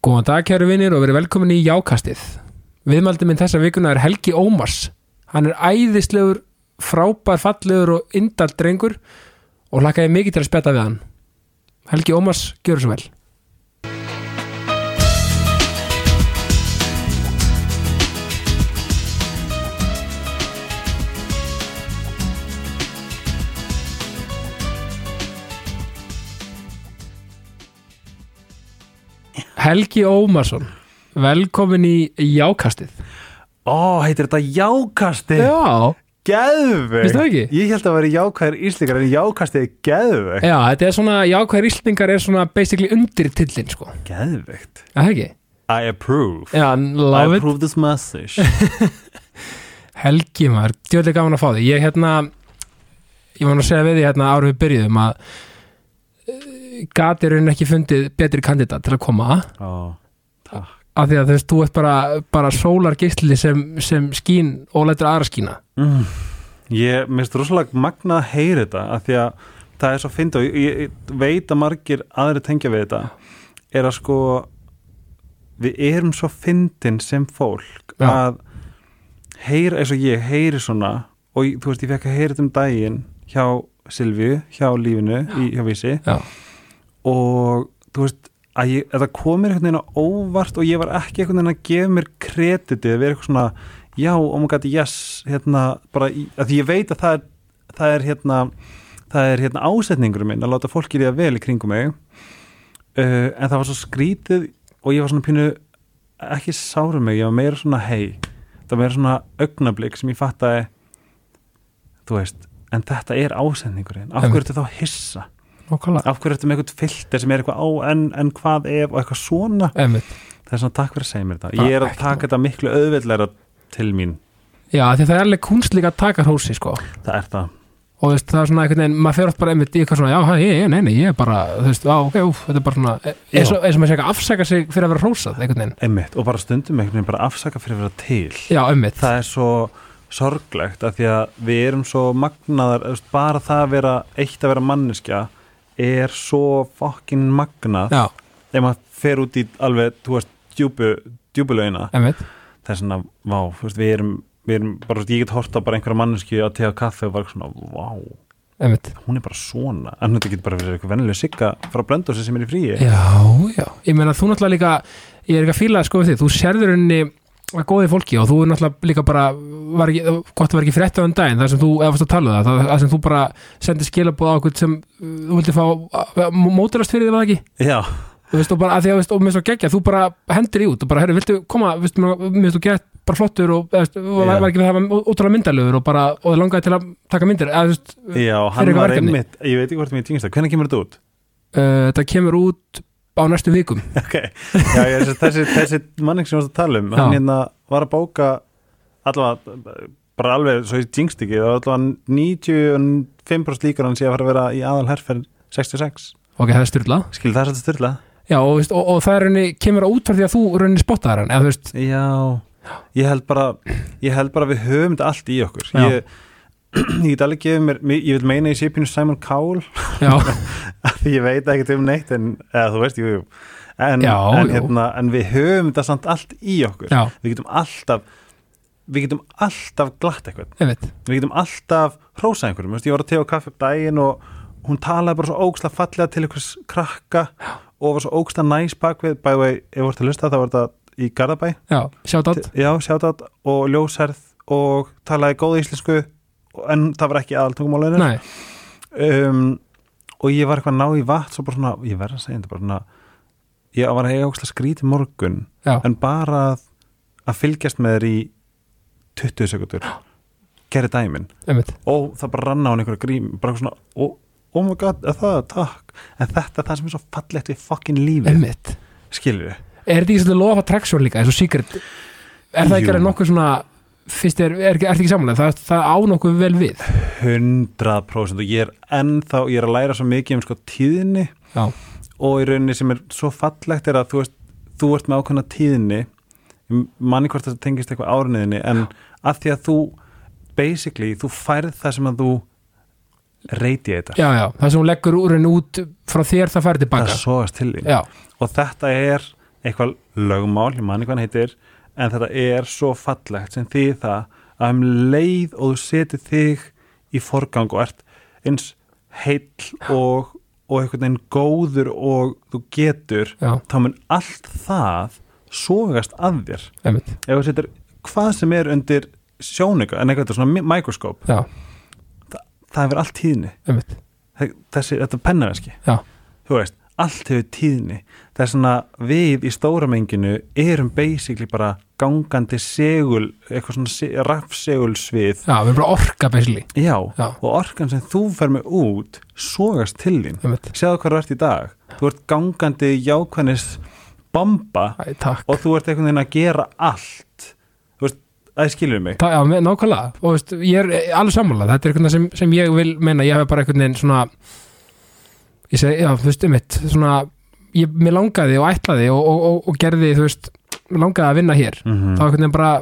Góðan dag kæru vinnir og verið velkomin í Jákastið. Viðmældi minn þessa vikuna er Helgi Ómars. Hann er æðislegur, frábær, fallegur og indalt drengur og hlakkaði mikið til að spjata við hann. Helgi Ómars, gjör svo vel. Helgi Ómarsson, velkomin í Jákastið. Ó, heitir þetta jákasti? Já, það ekki? Ég held að vera jákvæðir íslíkar en jákasti er geðveg já, þetta er svona, jákvæðir íslendingar er svona basically undir tillin, sko. Er Það ekki? I approve Já, I love it. approve this message Helgi maður, djóðlega gaman að fá því ég hérna ég var nú að segja við því hérna árum við byrjuðum að gatir er ekki fundið betri kandidat til að koma. Takk. Af því að þú veist, þú ert bara, bara sólar geisli sem, sem skín og lætur aðra skína. Mm. Ég minnst rosalega magna að heyra þetta af því að það er svo fyndi og ég, ég veit að margir aðri tengja við þetta er að sko við erum svo fyndin sem fólk Já. að heyra eins og ég heyri svona og þú veist ég fekk að heyra þetta um daginn hjá Silvíu, hjá lífinu í, hjá Vísi. Já, og þú veist að ég, að það komir einhvern veginn á óvart og ég var ekki einhvern veginn að gefa mér kreditið við eitthvað svona, já, oh my god, yes hérna, bara, í, að því ég veit að það er, það er hérna það er hérna ásetningur minn að láta fólki líða vel í kringum mig. Uh, en það var svo skrítið og ég var svona pínu ekki sárum mig, ég var meira svona hei, það var meira svona augnablik sem ég fattaði þú veist, en þetta er ásetningurinn. Af hverju ertu þá að hissa nokkala af hverju ertu með eitthvað filter sem er eitthvað á en, en hvað ef og eitthvað svona? Einmitt. það er svona takk fyrir að segja mér þetta. Ég er að taka þetta miklu auðveldlega til mín. Já, því að það er alveg kunst líka að taka hrósi sko. Það er það. Og þú veist, það er svona einhvern veginn, maður fer oft bara einmitt í eitthvað svona, já, hæ, ég, nei, nei, ég er bara þú veist, á, ok, úf, þetta er bara svona e- eins og, eins og maður sé ekki að afsaka sig fyrir að vera hrósað einhvern veginn, einmitt og bara stundum einhvern veginn bara afsaka fyrir að vera til. Já, einmitt. Það er svo sorglegt af því að við erum svo magnaðar þú veist, bara það að vera eitt að vera manneskja er svo fokkin magnað. Já, ef maður fer út í alveg, þú veist, djúbu djúbulögina einmitt. Það er svona, vá, þú veist, við erum við erum bara, ég get horta bara einhverja manneski að tega kaffe og bara svona, vá. Einmitt. Hún er bara svona, en þetta getur bara verið eitthvað vennilega sigga frá blöndósi sem er í fríi. Já, já, ég meina þú náttúrulega líka ég er ekki að fíla sko við þig, þú sérður henni að góði fólki og þú er náttúrulega líka bara var ekki, gott að vera ekki frétt á enn daginn þar sem þú, eða varst að tala um það, það sem þú bara sendir skilabóð á okkur sem uh, þú vildi fá mótilast fyrir þig, var það ekki? já, Þú veist, og bara að því að, veist, og mér svo geggja, þú bara hendir í út og bara, herri, viltu koma, veist, mér mér þú gett bara flottur og, eða, veist, var, var ekki það útrúlega myndalögur og bara, og það langaði til að taka myndir, eða, þú veist, uh, já, hann eitthvað var verkefni. einmitt ég veit ekki hvort mér týngist það, hvernig kemur þetta út? þetta kemur út á næstu vikum. ok, já, ég, þessi, þessi, manning sem við varst að tala um, hann hérna var að bóka allavega, bara alveg svo ég týngst ekki, allavega 95% líkur hann sé að fara að vera í aðal herferð 66, Ok, það er styrla. skil það er styrla Já, og, veist, og, og það er rauninni, kemur á útfært því að þú rauninni spottaðar hann, eða þú veist, Já, ég held bara ég held bara við höfum þetta allt í okkur. Ég, ég get alveg gefið mér ég vil meina sé pínu Simon Cowell. Já, því ég veit ekkert um neitt en, eða þú veist, jú, jú. En, Já, en, hérna, en við höfum þetta samt allt í okkur. Já, við getum alltaf við getum alltaf glatt eitthvað við getum alltaf hrósað einhverjum, ég var að tega kaffi upp daginn og hún talaði bara svo ógslag fallega til einhvers krakka og var svo ógslag næs bakvið, the way, ef þú ert að lusta þá var þetta í Garðabæ. Já, sjátt átt, já, sjátt og ljósherð og talaði góð íslensku en það var ekki aðaltungumálinu um, og ég var eitthvað að ná í vatn svo bara svona, ég verð að segja þetta bara svona ég var að eiga skríti morgun já, en bara að, að fylgjast með þér í 20 sekundur gerði dæmin. Veit, og það bara rann á hann einhverja grím bara eitthvað svona, oh, oh my god, er það, takk. En þetta er það sem er svo fallegt við ég lífið, veit. skilur við Er þetta ekki svolítið lofa traksjón líka, eins og secret, er það ekki Jú. alveg nokkuð svona, fyrst er, er, er ekki samanlega, það, það á nokkuð vel við, 100% og ég er ennþá, ég er að læra svo mikið um sko tíðinni já, og í rauninni sem er svo fallegt er að þú veist, þú ert með ákveðna tíðinni manni hvort það tengist eitthvað áriðinni en að því að þú basically, þú færð það sem að þú reyti þetta. Já, já, það sem hún leggur úr henni út frá þér það færði já, og þetta er eitthvað lögmál, ég man ekki hvað hann heitir en þetta er svo fallegt sem því það að um leið og þú setur þig í forgang og ert eins heill og, og einhvern veginn góður og þú getur já, þá mun allt það sogast að þér. Einmitt. Ef þú setur hvað sem er undir sjónika en eitthvað svona mi- mikroskóp já, það hefur allt tíðni. Einmitt. Þessi, þetta pennaveski Já. þú veist, allt hefur tíðni. Það er svona við í stóra menginu erum basically bara gangandi segul, eitthvað svona se rafsegulsvið. Já, við erum bara orka basically. Já, Já. og orkan sem þú fer með út sogast til þín. Sjáðu hvað þú ert í dag. Þú ert gangandi jákvæðnis bomba Æ, og þú ert einhvern veginn að gera allt. Þú veist, það skilur mig? Ta, já, nákvæmlega. Og veist, ég er alveg sammála, þetta er eitthvað sem, sem ég vil meina, ég hef bara einhvern veginn svona ég segi, já, þú veist, um mitt svona, ég, mér langaði og ætlaði og, og, og, og gerði, þú veist langaði að vinna hér, mm þá einhvern veginn bara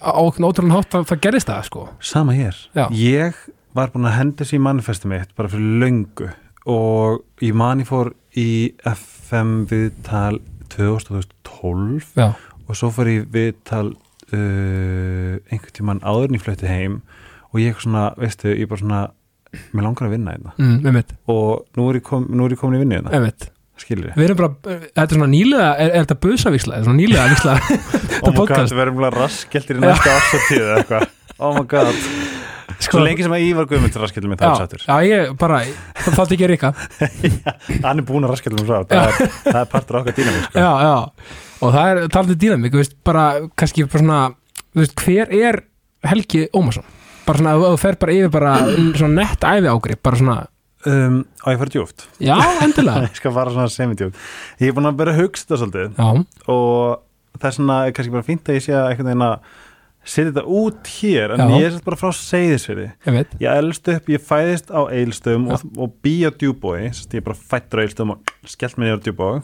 á ótrúlega hátt að það gerist það, sko Sama hér. Já. Ég var búin að henda þessi manifesti mitt bara fyrir löngu og ég mani fór í FM viðtal 2012 já, og svo fór ég viðtal uh, einhvern tímann áður en ég flötti heim og ég svona, veistu, ég bara svona mér langar að vinna þetta mm, og nú er ég, kom, nú er ég komin í vinnu þetta mitt skilur ég bara, eh, þetta er svona nýlega er, er þetta busavísla, er svona nýlega vísla? Oh my god, við erum bara raskeltir í næsta ásatíð eða eitthvað. Oh my god. Svo lengi sem að Ívar Guðmund raskeltir mig það er já, sættur já, ég bara, það þátti ekki Rika Hann er búin að frá það. Er, það er partur okkar dýnamík sko. já, já, og það er talandi dýnamík, þú veist, bara, kannski bara svona, veist, hver er Helgi Ómarsson? Bara svona, þú fer bara yfir bara svona nett æfi ágrip, bara svona, um, Á ég fara djúft já, endilega. Ég skal fara svona semidjúft Ég er búin að vera þetta svolítið. Já, og það er svona kannski bara fínt að ég sé að einhvern veginn að setja þetta út hér en Já. ég er svolítið bara frá seyðisfyrir ég veit. Ég elst upp, ég fæðist á eilstöðum og, og bí á djúbói ég er bara fættur á eilstöðum og skellt mér á djúbói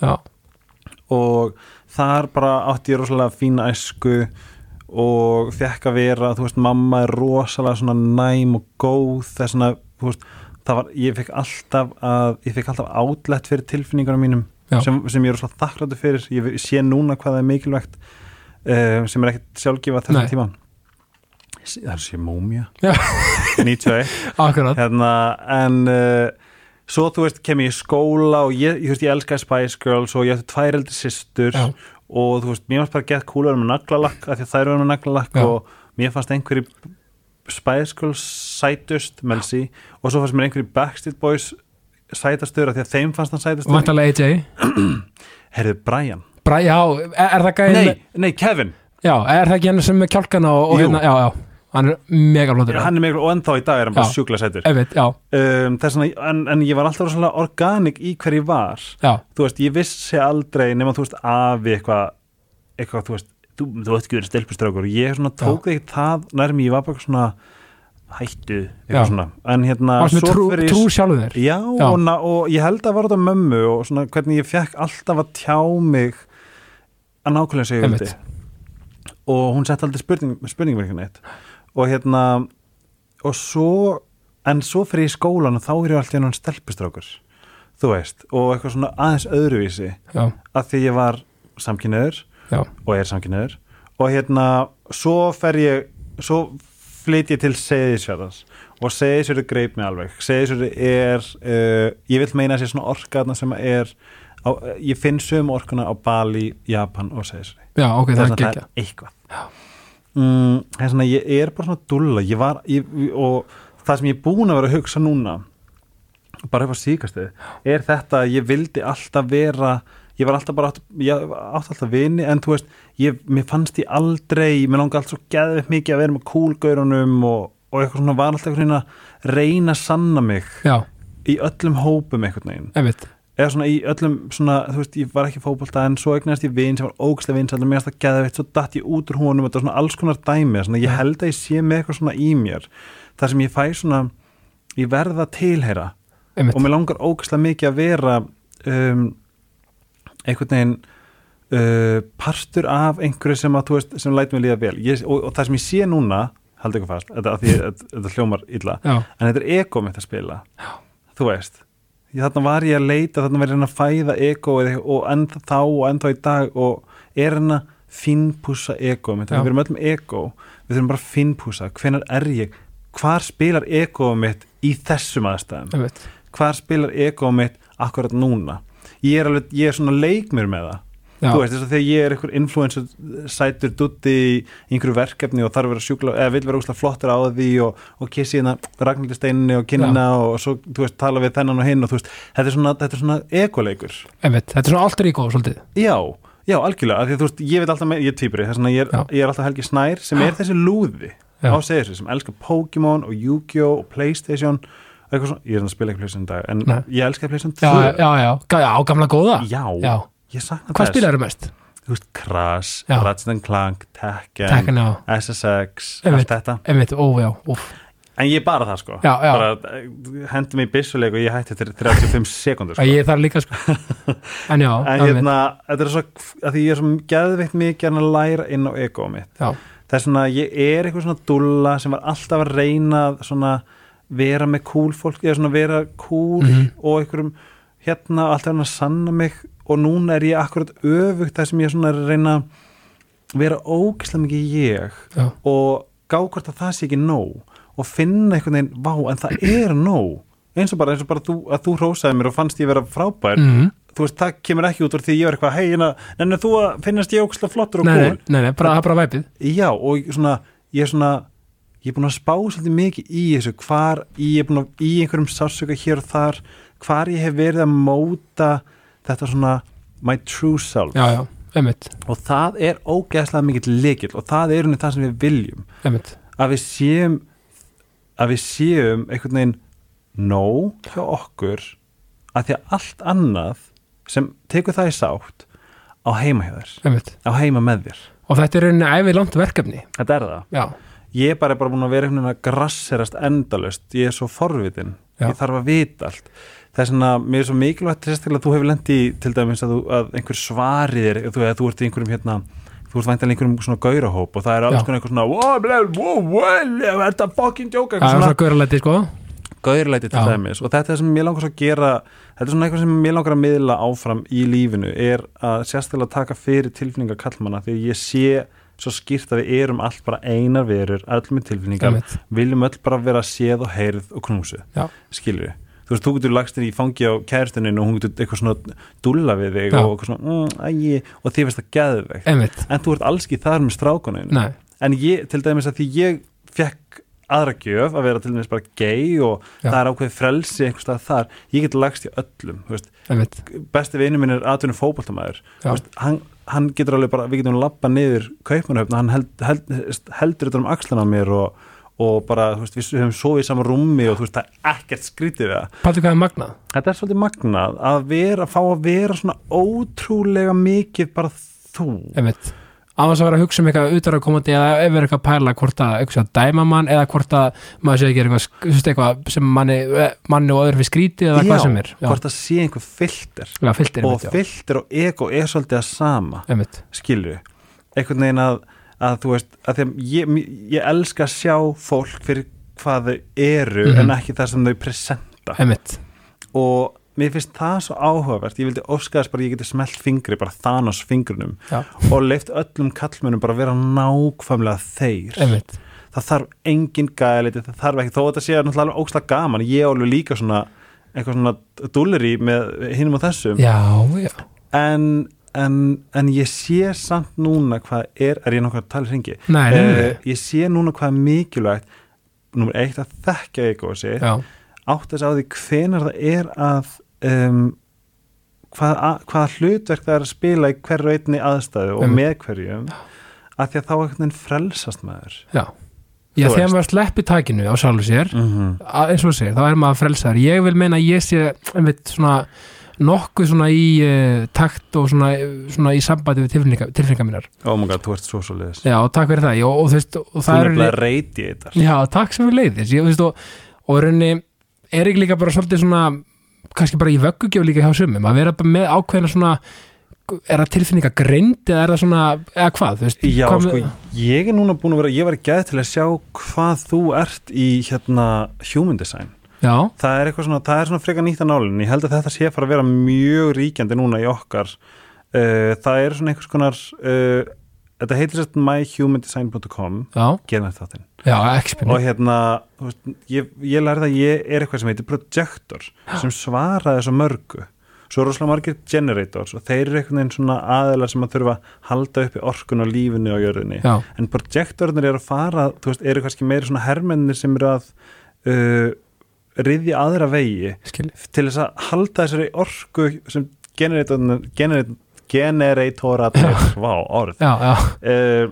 og þar bara átti ég rosalega fína æsku og fekk að vera, þú veist, mamma er rosalega svona næm og góð þess svona, þú veist, það var ég fekk alltaf að, ég fekk alltaf átlett fyrir tilfinningunum mínum sem, sem ég er rosalega þakkláttur fyrir, ég ég sé núna hvað það er mikilvægt uh, sem er ekkert sjálfgefa þessum tíma. Það er sé múmia Já. 91 akkurat. Hérna, en uh, svo þú veist, kem ég í skóla og ég, ég, veist, ég elskaði Spice Girls og ég ætti tvær eldri systur Já. Og þú veist, mér fannst bara gett vera með naglalakk af því að þær eru með naglalakk og mér fannst einhverju Spice Girls sætust, Melsi og svo fannst mér einhverju Backstreet Boys sætastur af því að þeim fannst hann sætastur. Vantarlega AJ Herðu, Brian. Bra, já, er, er það gæðin Nei, nei, Kevin, já, er það ekki hann sem með kjálkana og, og hérna, já, já, hann er mega flottur hann er miklu og ennþá í dag er hann bara sjúkla sætur. Um, en, en ég var alltaf rosalega organik í hver ég var. Já, þú veist, ég vissi aldrei nema þú veist, afi eitthvað eitthvað, þú veist, þú, þú veist ekki verið stelpustrákur. Ég svona tók ekki það nærmi, ég var bara svona hættu, eitthvað svona. En hérna, trú, ég- trú sjálfur þér? Já, Já. Og, og ég held að var þetta mömmu og svona hvernig ég fekk alltaf að tjá mig að nákvæmlega segja vildi Einmitt. og hún sett aldrei spurning, spurningverkin eitt og hérna og svo, en svo fyrir í skólan og þá er ég alltaf hann stelpustrákur þú veist, og eitthvað svona aðeins öðruvísi. Já, að því ég var samkynniður já, og er samkynniður og hérna, svo fer ég svo flyt ég til Seyðisfjörðars og Seyðisfjörður greip mig alveg. Seyðisfjörður er uh, ég vil meina að sé svona orka þarna sem er á, ég finn sömu orkuna á Bali, Japan og Seyðisfjörði já, ok, það er þess að það er eitthvað mm, þess að ég er bara svona dulla ég var, ég, og það sem ég er búin að vera að hugsa núna bara upp á síkastu er þetta að ég vildi alltaf vera ég var alltaf bara átt, ég átt alltaf vini en þú veist, ég, mér fannst ég aldrei mér langi alltaf svo geðveitt mikið að vera með kúlgaurunum og, og eitthvað svona var alltaf einhvern veginn að reyna að sanna mig já, í öllum hópum ég veit, eða svona í öllum svona, þú veist, ég var ekki fótbolta en svo eignast ég vin sem var ógstlega vin sem mér að geða svo datt ég út úr honum þetta var svona alls konar dæmi, svona ég held að ég sé með eitthvað svona í mér, þar sem ég fæ svona ég verða tilheyra. Veit og mér langar ógstlega mikið að vera um, einhvern veginn uh, partur af einhverju sem að, þú veist, sem læt mér líða vel. Ég, og, og það sem ég sé núna haldið eitthvað fast, þetta, því, þetta, þetta hljómar illa já, en þetta er ego mitt að spila. Þú veist þarna var ég að leita þarna var ég að fæða egoið og ennþá þá og ennþá í dag og er hann að finnpúsa Já. við erum öllum ego. Við þurfum bara að finnpúsa, hvenær er ég? Hvar spilar egoið mitt í þessum aðstæðum, hvar spilar egoið mitt akkurat núna? Ég er alveg, ég er svona leik mér með það já, þú veist þess að þegar ég er einhver influencer sætur dutti í einhverju verkefni og þarf að vera sjúkla, eða vil vera úslega flottur á því og, og kissi hérna Ragnhildi steininni og kynna og svo, þú veist, tala við þennan og hinn og þú veist, þetta er svona, þetta er svona ekoleikur einmitt, þetta er svona alter ego svolítið, já, já, algjörlega, því þú veist, ég veit alltaf með, ég er týpuri, þess að ég, er- ég er alltaf Helgi Snær sem er þessi lúði. Já. á segjur sem elskar Pokémon og Yu-Gi-Oh! og Playstation og eitthvað svona, ég er að spila ekki Playstation dag en Nei. ég elskar Playstation 2 já, já, já, já, já, gamla góða. Já, já. Hvað þess spilaðu mest? þú veist, Crash. Ratchet Clank, Tekken, Tekken, SSX, allt þetta einmitt, ó, já, en ég er bara það sko Já, já. bara eh, hendi mig í byssuleik og ég hætti eftir 35 sekundur sko. ég þarf líka, sko en já, en hérna, þetta er svo að því ég er svo geðveikt mikið að læra inn á ego mitt já, það er svona, ég er eitthvað svona dulla sem var alltaf að reyna svona vera með cool fólk eða svona vera cool Mhm. og einhverjum hérna alltaf að sanna mig og núna er ég akkurat öfugt það sem ég svona er reyna að vera ógislega mikið ég já, og gá hvort að það sé ekki nóg og finna einhvern veginn, vá, en það er nóg. Eins og bara, eins og bara þú, að þú rósaði mér og fannst ég vera frábær. Mhm. Þú veist, það kemur ekki út úr því ég var eitthvað hei, hérna, en þú að finnast ég ógislega flottur og cool? nei, nei, bara, er bara væpið. Já, og svona, ég er svona ég er búin að spá svolítið mikið í þessu. Hvar ég er búin að í einhverjum sásöka hér og þar, hvar ég hef verið að móta þetta svona my true self. Já, já, og það er ógeðslega mikill lekill og það er unni það sem við viljum. Einmitt. Að við séum að við séum einhvern veginn nóg hjá okkur að því að allt annað sem tekur það í sátt á heima hjá þér, á heima með þér. Og þetta er rauninni æfið langt verkefni. Þetta er það. Já, ég er bara, bara búin að vera einhvern veginn að grasserast endalust, ég er svo forvitin. Já. ég þarf að vita allt það er svona, mér er svo mikilvægt sérstaklega að þú hefur lendi til dæmis að, þú, að einhver svarið er, þú, þú ert í einhverjum hérna þú ert væntanlega í einhverjum svona gaurahóp og það er alls konar eitthvað svona wow, wow, well, er þetta fucking joke. Það er svona gauralæti, sko. Gaurlæti til dæmis. Og þetta er sem mér langar að gera þetta er svona eitthvað sem mér langar að miðla áfram í lífinu er að sérstaklega taka fyrir tilfinningar kallmanna því ég sé svo skýrt að við erum allt bara einar verur, öll með tilfinningar. Viljum öll bara vera séð og heyrð og knúsu, Já. Þú veist, þú getur lagst þér í fangi á kæristuninu og hún getur eitthvað svona dúlla við þig Já. og eitthvað svona, mm, ægi, og þið veist það einmitt, en þú ert alls ekki þar með strákuninu, en ég, til dæmis að því ég fekk aðra gjöf að vera til dæmis bara gay og Já. það er ákveðið frelsi einhvers stað þar, ég get lagst í öllum þú veist, besti vinur minn er. Þú veist, hann, hann getur alveg bara, við getum lappa niður kaupmanöfn, hann held, held, heldur þetta um axlan á mér og, og bara, þú veist, við höfum sofið í sama rúmi og þú veist, það er ekkert skrítið við það. Paldi hvað er magnað? Þetta er svolítið magnað að vera, fá að vera svona ótrúlega mikið bara þú. Einmitt. Á þess að vera að hugsa um eitthvað utar að komandi eða ef er eitthvað að pæla hvort að eitthvað að dæma mann eða hvort að maður sé að gera eitthvað, þú veist, eitthvað sem manni, manni og öðrum fyrir skrítið eða hvað sem er. Já, hvort það sé einhver filter. Já fylltir og já, filter og ego er svolítið að sama skilur einhvern veginn að, að þú veist að ég, ég elska að sjá fólk fyrir hvað þau eru Mhm. en ekki það sem þau presenta. Einmitt. Og mér finnst það svo áhugavert. Ég vildi óska þess bara að ég geti smelt fingri bara Thanos fingrunum já, og leift öllum kallmönum bara vera nákvæmlega þeir. Einmitt, það þarf engin gæðleiti, það þarf ekki þó að þetta sé náttúrulega ókslega gaman. Ég á alveg líka svona eitthvað svona dulleri með hinum og þessum. Já, já. En, en, en ég sé samt núna hvað er, er ég nokkuð að tala hringi? Eh, ég sé núna hvað er mikilvægt. Nummer eitt að ego sig. Já, átt þess á því hvenar það er að um, hvað, að, hvaða hlutverk það er að spila í hverju einni aðstæðu og Einmitt. með hverjum að því að þá veginn frelsast maður. Já. Já, þegar maður sleppi takinu á sjálfu sér mm -hmm. að, eins og segir, þá er maður frelsaður. Ég vil meina að ég sé einmitt svona nokkuð svona í uh, takt og svona, svona í sambandi við tilfinninga, tilfinninga mínar. Oh god, þú ert svo svo leiðis já, og takk fyrir það. Og, og, þú veist, og þú það er er nefnilega radiator já, takk sem við leiðis. Ég, þú veist, og, og í rauninni er ekki líka bara svolítið svona kannski bara í vöggugjöf líka hjá sumum að vera með ákveðna svona er það tilfinninga greind eða er það svona, eða hvað, þú veist? Já, hvað sko, ég er núna búin að vera, ég var gæð til að sjá hvað þú ert í hérna human design já, það er eitthvað svona, það er svona frekar nýtt að nálinn ég held að þetta sé fara að vera mjög ríkjandi núna í okkar. Uh, það er svona einhvers konar uh, þetta heitir sérst myhumandesign.com já, geðum þetta þáttinn já, og hérna, veist, ég, ég lærði að ég er eitthvað sem heitir projector sem svara þessu mörgu. Svo er rosalega margir generators og þeir eru einhvern veginn svona aðelar sem að þurfa að halda uppi orkun á lífinu og jörðinni. Já, en projektornir eru að fara þú veist, eru kannski meira svona hermennir sem eru að uh, riðja aðra vegi skilji. til þess að halda þessari orku sem generatornir generator, generatorarnir, vá, orð. Já, já, uh,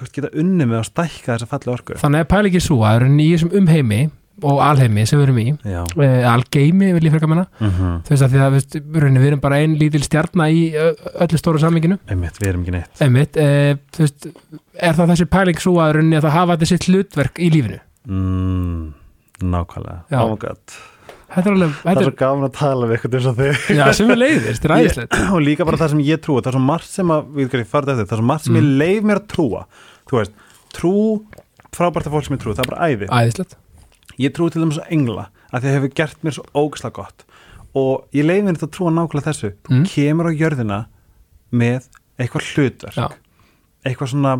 veist, geta unni með að stækka þessa falli orku. Þannig að pæla ekki svo að það eru þessum umheimi og alheimi sem við erum í. Já. Eh, algeimi vil ég frekar menna mm -hmm. þú veist að því að rauninni, við erum bara ein lítil stjarnar í öllu stóru samlinginu Einmitt, við erum ekki neitt. Einmitt, þú veist er það þessi pæling svo að að það hafa sitt hlutverk í lífinu? Mm, Nákvæmlega. Já. oh er Það er svo gaman að tala við eitthvað eins og er, já, sem er leiðist, þetta er æðislegt. Og líka bara það sem ég trúa Það er svo margt sem að, við erum farið eftir Það er svo margt sem Mm. ég leif mér að trúa. Þú veist, trú Frábært að fólk sem ég trú, það er bara æði. Æðislegt, Ég trú til þeim svo engla að það hefur gert mér svo ógislega gott. Og ég leif mér þetta að trúa nákvæmlega þessu. Þú Mm. kemur á jörðina með eitthvað hlutverk. Eitthvað svona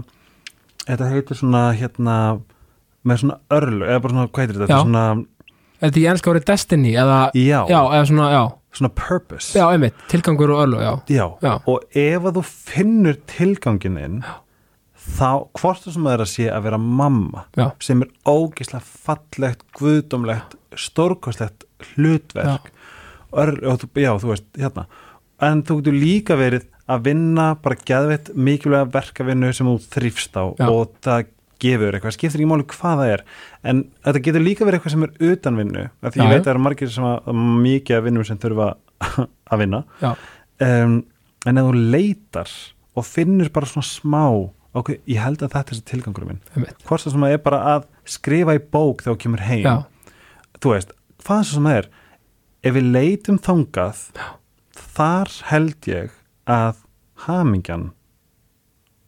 með svona örlu, eða bara svona, hvað heitir þetta? Já. Þetta er Svona, þetta í ennska orðið destiny eða, já, já, eða svona, já svona purpose já, einmitt, tilgangur og ölu, já Já, Já. og ef að þú finnur tilgangin þinn þá hvort það sem það er að sé að vera mamma Já. sem er ógislega fallegt, guðdómlegt stórkostlegt hlutverk Ör, og þú, já, þú veist, hérna en þú getur líka verið að vinna bara geðveitt mikilvæga verkavinnu sem þú þrýfst á Já. og það gefur eitthvað, skiptir ekki máli hvað það er en þetta getur líka verið eitthvað sem er utan vinnu, af því Já, ég veit já. að það eru margir sem að, mikið að vinnum sem þurfa að vinna. Já, um, en ef þú leitar og finnur bara svona smá ok, ég held að þetta er þessi tilgangur minn hvort það sem það er bara að skrifa í bók þegar þú kemur heim. Já, þú veist, hvað svo sem það er ef við leitum þangað þar held ég að hamingjan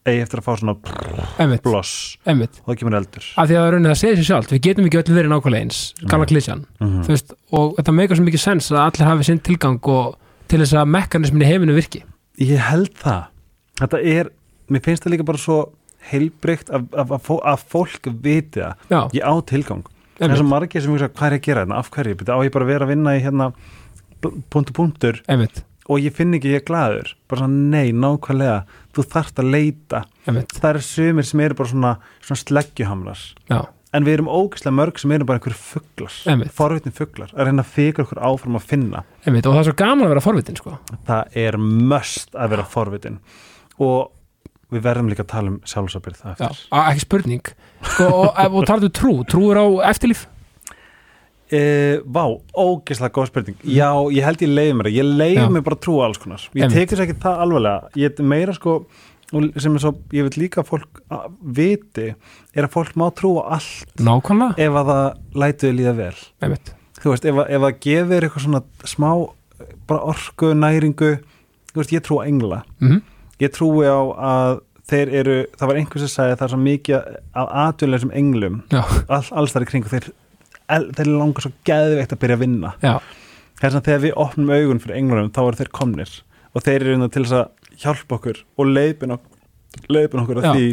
eigi eftir að fá svona einmitt, bloss og það kemur eldur af því að það segir sér sjálft, við getum ekki öll verið nákvæmlega eins, gamla Nei. klísjan Mhm. þú veist, og þetta meikar svo mikið sens að allir hafi sinn tilgang og til þess að mekanismin í heiminu virki ég held það þetta er, mér finnst það líka bara svo heilbrygt að, að, að, fó- að fólk viti já, ég á tilgang það er svo margir sem hugsa hvað er að gera þetta, af hverju, á ég bara að vera að vinna í hérna punktu punktur einmitt, og ég finn ekki ég er glaður. Bara svona nei, nákvæmlega. Þú þarft að leita, það eru sumir sem eru bara svona, svona sleggjuhamlar. Já, en við erum ógeðslega mörg sem eru bara einhverjum fugglar forvitni fugglar, að reyna að fikra okkur áfram að finna. Einmitt, og það er svo gaman að vera forvitin sko. það er möst að vera forvitin. Og við verðum líka að tala um á- ekki spurning. Sko, og, og, og talaðu trú, trúur á eftirlíf e, Vá, ógeðslega góð spurning. Já, ég held ég leiði mér ég leiði mér bara að trúa alls konar. Ég sér ekki það alvarlega. Ég meira sko sem er svo, ég vil líka að fólk viti er að fólk má trúa allt nákvæmlega, ef að það lætuði líða vel. Einmitt. Þú veist, ef ef að gefur eitthvað svona smá bara orku, næringu þú veist, ég trúa engla. Mm ég trúi á að þeir eru, það var einhvers að segja það er svo mikið af atvinnulegum englum all, alls þar í kringu þeir, þeir langar svo geðveikt að byrja að vinna. Þess að þegar við opnum augun fyrir englunum þá eru þeir komnir. Og þeir eru hérna til þess að hjálpa okkur og leipin okkur, leipin okkur að Já. því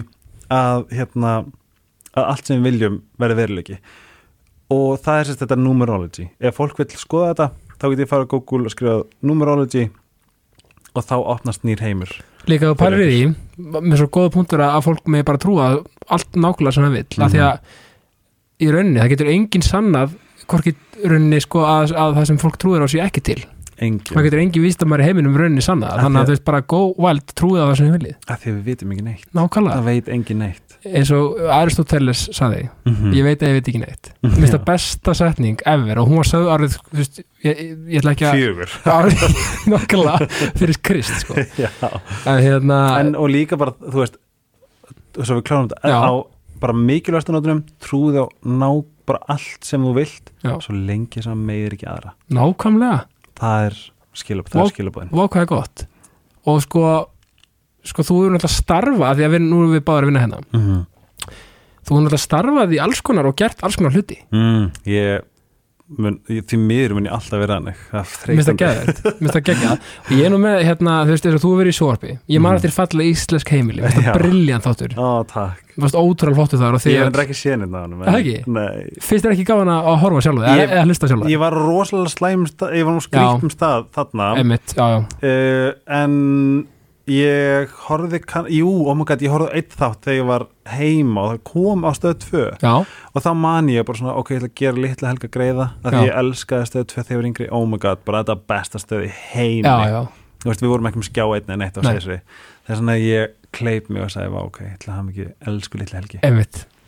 að hérna að allt sem við viljum verði veruleiki. Og það er sérst þetta numerology. Ef fólk vil skoða þetta þá getur ég fara á Google og skrifa numerology og þá opnast nýr heimur. Líka þú pælir í því með svo góða punktur að að fólk með bara trúa allt nákvæmlega sem það vill af því Mhm. að í rauninni, það getur engin sannað hvorki rauninni sko að, að það sem fólk trúir á sé ekki til. Engin, það getur engin vístamæri heiminum rauninni sannað. Af þannig að þú veist bara go wild trúið á það sem þið viljið. Að því við vitum ekki neitt. Nákvæmlega, það veit engin neitt. Eins og Aristoteles saði, mm ég veit að ég veit ekki neitt. Mér finnst það besta setning ever og hún var sögð árið, þú veist, ég, ég, ætla ekki að fjögur. Nákvæmlega fyrir krist sko. Já. en hérna en, og líka bara, þú veist svo við klárum þetta á bara mikilvægstu nótunum, trúið á ná bara allt sem þú vilt Já. svo lengi sem meðir ekki aðra. Nákvæmlega. Það er skilabóð, það Vá. er skilabóðin Vá hvað er gott. Og sko, sko þú eru náttúrulega starfa því að við, nú erum við báðar að vinna hérna. Mm þú eru náttúrulega starfað í alls konar og gert alls konar hluti. Mm, ég mun, því miður mun ég alltaf vera er Mér finnst það mér geggjað. Og ég er nú með, hérna, þú veist, þú verið í sjóarpi ég man Mm. eftir fallega íslensk heimili. Mér finnst það briljant þáttur, mér finnst ótrúlega flottu þar Ég er ekki hann Það ekki? Nei. Finnst þér ekki gaman að horfa sjálf Ég- eða hlusta sjálf Ég var rosalega slæm ég var nú skrýttum stað þarna. Einmitt, já, já, uh, En ég horfði, kann, jú, oh my god, ég horfði á eitt þátt þegar ég var heima og það kom á stöð 2 já, og þá man ég bara svona, ok, ég ætla að gera litla helga greiða að ég elskaði stöð 2 þegar ég var yngri, oh my god, bara þetta besta stöð í heimi. Já, já. Þú veist, við vorum ekki með skjá einn en eitt á sesri þess vegna ég kleip mig og sagði, ok, ég ætla að hafa mikið elsku litla helgi.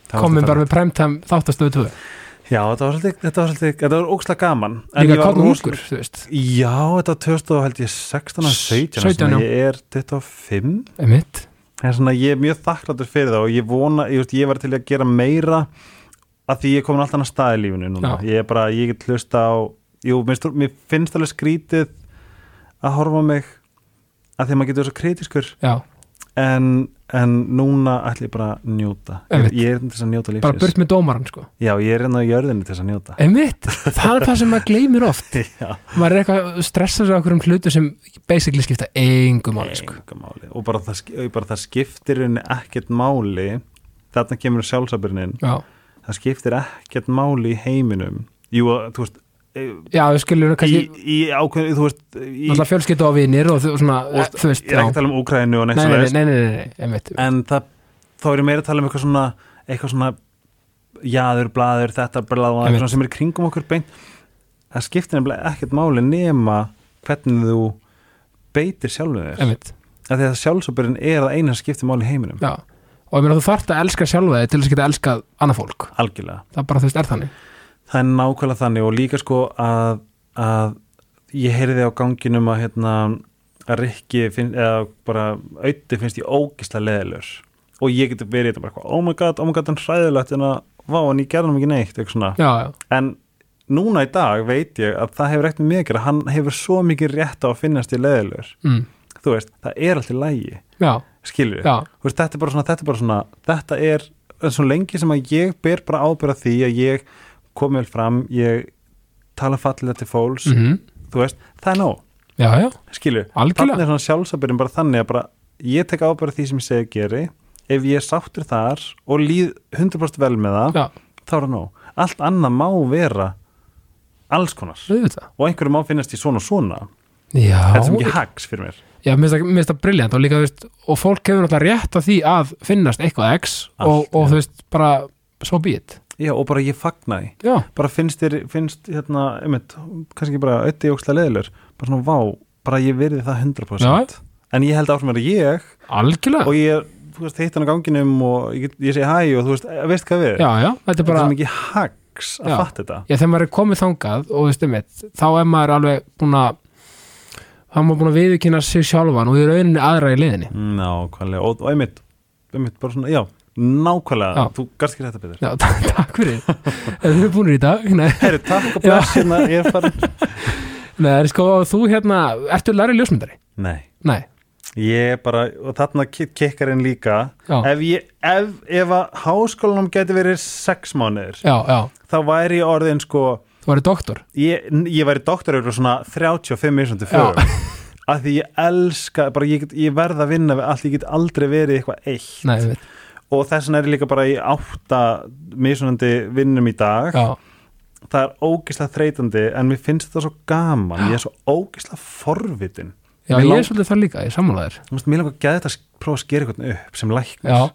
Þetta bara með primetime þáttastöðu 2 Já, þetta var svolítið, þetta var svolítið, þetta var ógslag gaman. Líka rosalega- ungur, þú veist. Já, þetta var 2000 og held ég 16 og 17 17, svona, já. Ég er 25 Einmitt, En svona, ég er mjög þakkláttur fyrir það og ég vona, ég, veist, ég var til að gera meira að því ég er komin alltaf annað stað í lífinu núna. Já. Ég er bara, ég get hlusta á Jú, mér, finnst alveg skrítið að horfa mig að því að maður getur svo kritiskur já, en, en núna ætlum ég bara að njóta. Ég, ég er til þess að njóta bara lífsins burt með dómaran, sko. Já, ég er hérna á jörðinu til þess að njóta. Einmitt, það er það sem maður gleymir oft. Maður er eitthvað stressað svo okkur um hlutu sem basically skipta engum máli, sko. Enga máli. Og bara það, bara það skiptir henni ekkert máli. Þarna kemur sjálfsabirnin Já, það skiptir ekkert máli í heiminum. Jú, að, þú veist já, við skiljum í, kannski í ákveðin, þú veist í, náttúrulega fjölskyldu á vinir og þú, svona, og, þú veist, ég er ekki að tala um Úkrænu og neitt nei, nei, nei, nei, nei, nei, en það, þá er ég meira að tala um eitthvað svona eitthvað svona jaður, blaður, þetta, blaður, sem er í kringum okkur beint. Það skiptir nefnilega ekkert máli nema hvernig þú beitir sjálfum þér. Af því að sjálfsöpurinn er það eina skiptir máli í heiminum. Já. Og ég meina þú þarft að elska sjálfa þig til þess að geta elskað annað fólk, algjörlega, það bara þú veist er þannig það er nákvæmlega þannig og líka sko að, að ég heyrði á ganginum að hérna að Rikki finn, eða bara auði finnst ég ógislega leðilur og ég geti verið þetta bara eitthvað, oh my god, oh my god, hann hræðilegt en að, vá, en ég gerði hann ekki neitt eitthvað svona, já, já, en núna í dag veit ég að það hefur ekkert með mig að gera. Hann hefur svo mikið rétt á að finnast í leðilur mm. þú veist, það er alltaf lægi veist, þetta er bara svona, þetta er bara svona þetta er, lengi sem að ég ber bara ábyrða því að ég komi vel fram, ég tala fallega til fólks, mm þú veist það er nóg, já, já, skilur Algjörlega. þannig er svona sjálfsabyrjum bara þannig að bara ég tek ábyrða því sem ég segi að geri. Ef ég er sáttur þar og líð 100% vel með það, já, þá er það nóg. Allt annað má vera alls konar. Og einhverju má finnast í svona og svona. Já, þetta sem ekki hags fyrir mér. Já, mér finnst það- briljant og líka, þú veist, og fólk hefur náttúrulega rétt á því að finnast eitthvað x og, og þú veist, bara so be it já, og bara ég fagna því. Já, bara finnst þér, finnst hérna einmitt, kannski bara ötti ókslega leðilur bara svona vá, bara ég verði það 100% Já. en ég held áfram að ég. Algjörlega. Og ég, þú veist, hitt hann á ganginum og ég, ég segi hæ og þú veist, eh, veist hvað við já, já, þetta er þetta bara er ekki hags að Já. fatta þetta. Já, þegar maður er komið þangað og þú veist um þá er maður alveg búin að þá er maður búin að viðkynna sig sjálfan og í rauninni aðra í liðinni nákvæmlega, og, og einmitt einmitt bara svona, já, nákvæmlega. Já. þú gast ekki þetta betur. Já, takk, fyrir. Eða þið er búin í dag. Herri, takk og bless, hérna, ég er farin Nei sko, þú hérna Ertu lærið ljósmyndari? Nei, Nei, ég er bara, og þarna ki- kikkar inn líka. Já, ef, ég, ef, ef að háskólanum geti verið sex mánuðir já, já. þá væri ég orðin sko Þú værið doktor. ég, ég væri doktor yfir svona 35 mismunandi fög af því ég elska, bara ég, ég verð að vinna við allt, ég get aldrei verið eitthvað eitt. Nei, ég veit og þess vegna er ég líka bara í átta mismunandi vinnum í dag. Já, það er ógislega þreytandi en mér finnst þetta svo gaman. Ég er svo ógislega forvitin. Já Mér ég lang- er svolítið það líka Ég veist, mér langar að geða þetta að prófa að skera eitthvað upp sem læknir. Já,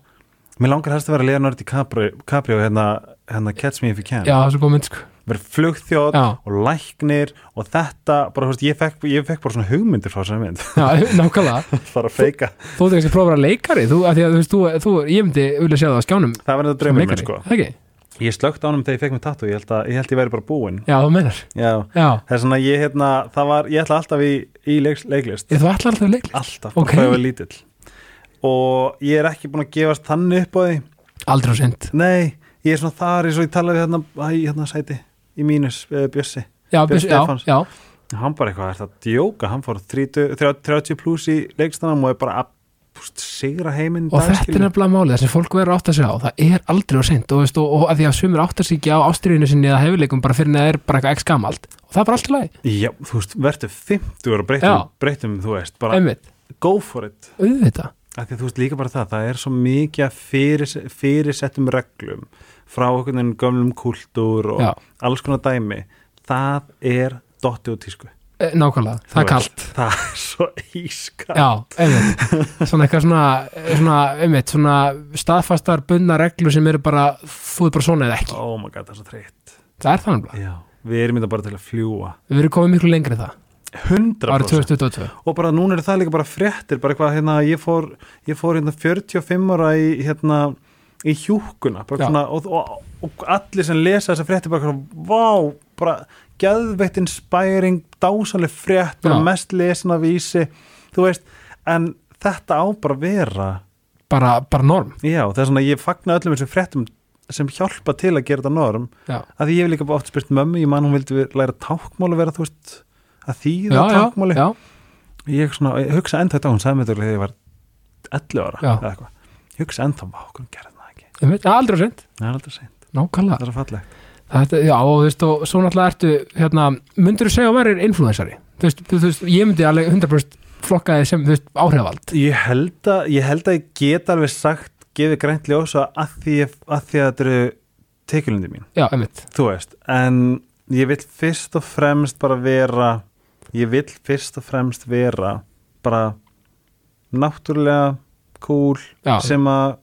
mér langar helst að vera Leonardo DiCaprio Caprio, hérna, hérna Catch Me If You Can. Já, það er svo góð mynd sko. Vera flugþjóð Já, og læknir og þetta, bara, þú veist, ég fekk, ég fekk bara svona hugmyndir frá þessari mynd. Já, nákvæmlega. Bara að feika, Þú kannski að prófa að vera leikari Þú, að að þú veist, þú, ég myndi vilja sjá það á skjánum. Það var þetta draumur minn sko. Það ekki? ég slögt á hann þegar ég fekk mér tattu, ég held að ég, held ég væri bara búinn. Já, þú meinar. Já, Já, það er svona ég hérna, það var, ég ætla alltaf í, í leiks, leiklist, ég, þú ætlar alltaf að leikli alltaf, Ok. okay. Og ég er ekki búin að gefast þannig upp á því, Aldrei á sind nei ég er svona þar eins og ég talaði hérna, hérna sæti í mínus, uh, Bjössi. Já, Björn bys, já, já, hann bara eitthvað, er það djóka, hann fór 30, 30 30 pluss í leikstanam og er bara að sigra heiminn og þetta er nefnilega málið, þessi fólk verður átt að segja á það er aldrei á seint og, og, og að því að sumir átt að segja á ástriðinu sinni eða hefurleikum bara fyrir en það er bara eitthvað ekki gamalt og það er bara allt í lagi, Já, þú veist, verður 50 og breytum, breytum, þú veist, bara einmitt, go for it. Auðvitað. að því að þú veist líka bara það, það er svo mikið fyrir, fyrirsettum reglum frá einhvern veginn gömlum kúltúr og Já. alls konar dæmi. Það er dotti og tísku. E, nákvæmlega, það er Þú kalt. veist, það er svo íska Já, einmitt, svona eitthvað svona, svona, einmitt, svona staðfastar bundna reglur sem eru bara þú er bara svona eða ekki, oh my god, það er svo þreytt. Það er þannig Já, við erum þetta bara til að fljúa við erum komið miklu lengri en það, 100% árið 2022 og bara núna er það líka bara fréttir bara eitthvað, hérna, ég fór, ég fór hérna 45 ára í, hérna í hjúkuna, svona og, og, og allir sem lesa þessa fréttir bara svona, vá, bara geðveitt inspiring, dásaleg frétt bara Já. mest lesna vísi þú veist, en þetta á bara vera, bara, bara norm. Já, það er svona ég fagna öllum þessum fréttum sem hjálpa til að gera þetta norm, Já, að ég hef líka bara oft spurt mömmu, ég man hún vildi læra tákmál að vera, þú veist, að þýða tákmáli ég svona, ég hugsa ennþá þetta hún sagði þetta þegar ég var 11 ára ég hugsa ennþá vá, hvernig gerði það ekki, það er aldrei seint. Það er fallegt, þetta, já, og þú veist og svo náttúrulega ertu, hérna, myndur þú segja að væri influensari, þú veist, þú veist ég myndi alveg 100% flokka þið sem, þú veist, áhrifald ég held að ég held að ég get alveg sagt gefið grænt ljósa að því að, að þetta eru tekjulundi mín, já, þú veist en ég vil fyrst og fremst bara vera ég vil fyrst og fremst vera bara náttúrulega cool Já. sem að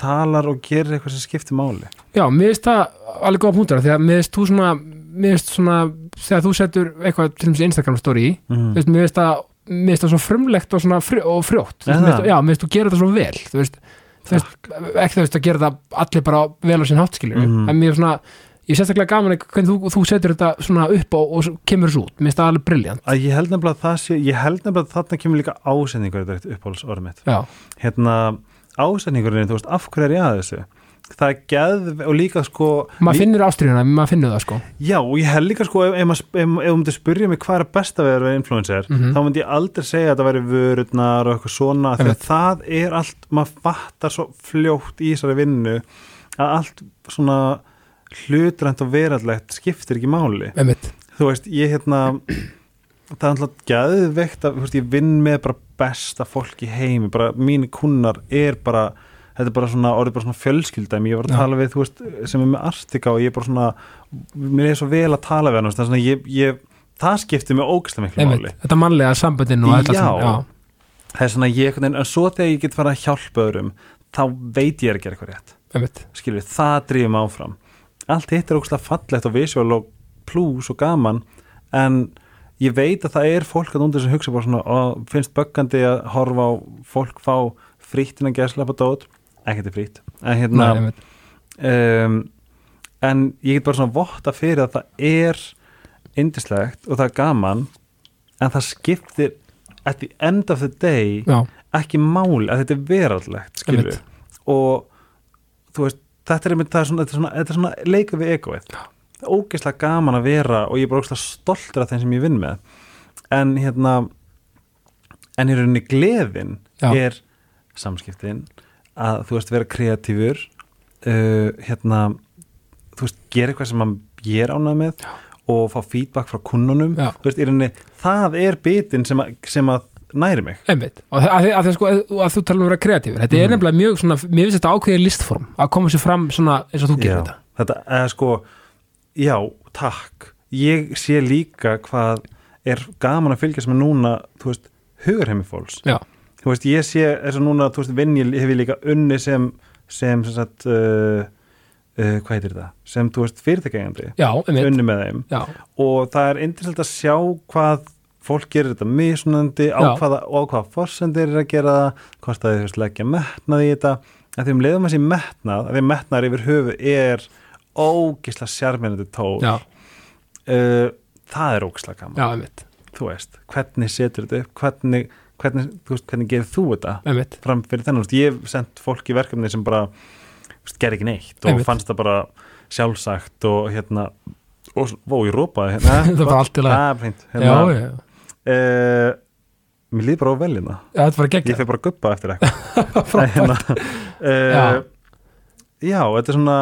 talar og gerir eitthvað sem skiptir máli já, mér finnst það alveg góða punktur, því að mér finnst þú svona finnst svona, þegar þú setur eitthvað til þessi Instagram story mm. mér finnst það mér finnst það svo frumlegt og frjó, og frjótt Þú veist, það? finnst- já, mér finnst þú gera þetta svo vel þú veist, þú veist, ekki þú veist að gera það allir bara vel á sín háttskilur Mhm. en mér er svona, ég er sérstaklega gaman að hvernig þú, þú setur þetta svona upp og, og kemur þessu út, mér finnst það alveg briljant að ég held nefnilega að það sé ég held nefnilega að þarna kemur líka ásendingur þetta uppáhalds orðið mitt. Já, hérna ásendingurinn, þú veist, af hverju er ég að þessu? Það er geð og líka sko maður finnur ástriðuna, maður finnur það sko. Já, og ég held líka sko ef, ef, ef, ef þú myndir spyrja mig hvað er besta við að vera influencer, Mhm. þá myndi ég aldrei segja að það væri vörurnar og eitthvað svona þegar Einmitt. það er allt, maður fattar svo fljótt í þessari vinnu að allt svona hlutrænt og verallegt skiptir ekki máli. Einmitt, þú veist, ég hérna það er alltaf gæðveikt að veist, ég vinn með bara besta fólk í heimi bara mínir kunnar er bara þetta er bara svona, orðið bara svona fjölskyldæmi ég var að tala við, þú veist, sem er með Artika og ég er bara svona, mér er svo vel að tala við hann, er svona, ég, ég það skiptir mig ógæslega miklu máli. Einmitt þetta mannlega samböndin og Já. svona, já, það er svona, ég, en svo þegar ég get fara að hjálpa öðrum, þá veit ég er að gera eitthvað rétt. Einmitt, skilur það drýfum mig áfram allt hitt er ógslag fallegt og visual og plús og gaman en ég veit að það er fólk að undir sem hugsa bara svona og finnst böggandi að horfa á fólk fá frítt innan gæslepa dót ekkert er frítt. En, Nei, hérna, einmitt. um, en ég get bara svona votta fyrir að það er indislegt og það er gaman en það skiptir at the end of the day já, ekki máli að þetta er veraldlegt og þú veist, þetta er, einmitt, það er svona, þetta er svona, þetta er svona leika við egoið. Það er ógeðslega gaman að vera og ég er bara ógeðslega stoltur af þeim sem ég vinn með. En hérna en í rauninni gleðin Já. er samskiptin að þú veist vera kreatífur uh, hérna þú veist, gera eitthvað sem ég er ánað með Já. og fá feedback frá kunnunum. Veist, í rauninni, það er bitin sem að, sem að næri mig. Einmitt. Og að, að, sko, að, að þú tala um að vera kreatífur þetta er Mhm. nefnilega mjög svona, mér finnst þetta ákveðið listform að koma sér fram svona eins og þú gerir þetta. þetta er sko já, takk. Ég sé líka hvað er gaman að fylgjast með núna þú veist, hugurheimi fólks. Já, þú veist, ég sé eins og núna, þú veist, vinn ég hef ég líka unni sem sem, sem sagt uh, uh, hvað heitir það, sem, þú veist, fyrirtækjandi. Unni með þeim. Já, og það er interessant að sjá hvað fólk gerir þetta mismunandi á hvaða, hvaða forsendir er að gera það er þú veist, leggja metnað í þetta. Að því um leiðum að sé metnað að því metnaður yfir höfu er ógisla sjarminandi tól. Uh, það er ógisla gaman. Þú veist, hvernig setur þetta upp? Hvernig, hvernig, þú veist, hvernig gerir þú þetta fram fyrir þennan, ég hef sendt fólk í verkefni sem bara ger ekki neitt og fannst það bara sjálfsagt og hérna og, ó, ég rópaði hérna. Það var allt fínt já, hérna, uh, mér líður bara á velina Já, þetta var ég fyrir bara að guppa eftir eitthvað. Hérna, uh, já, þetta er svona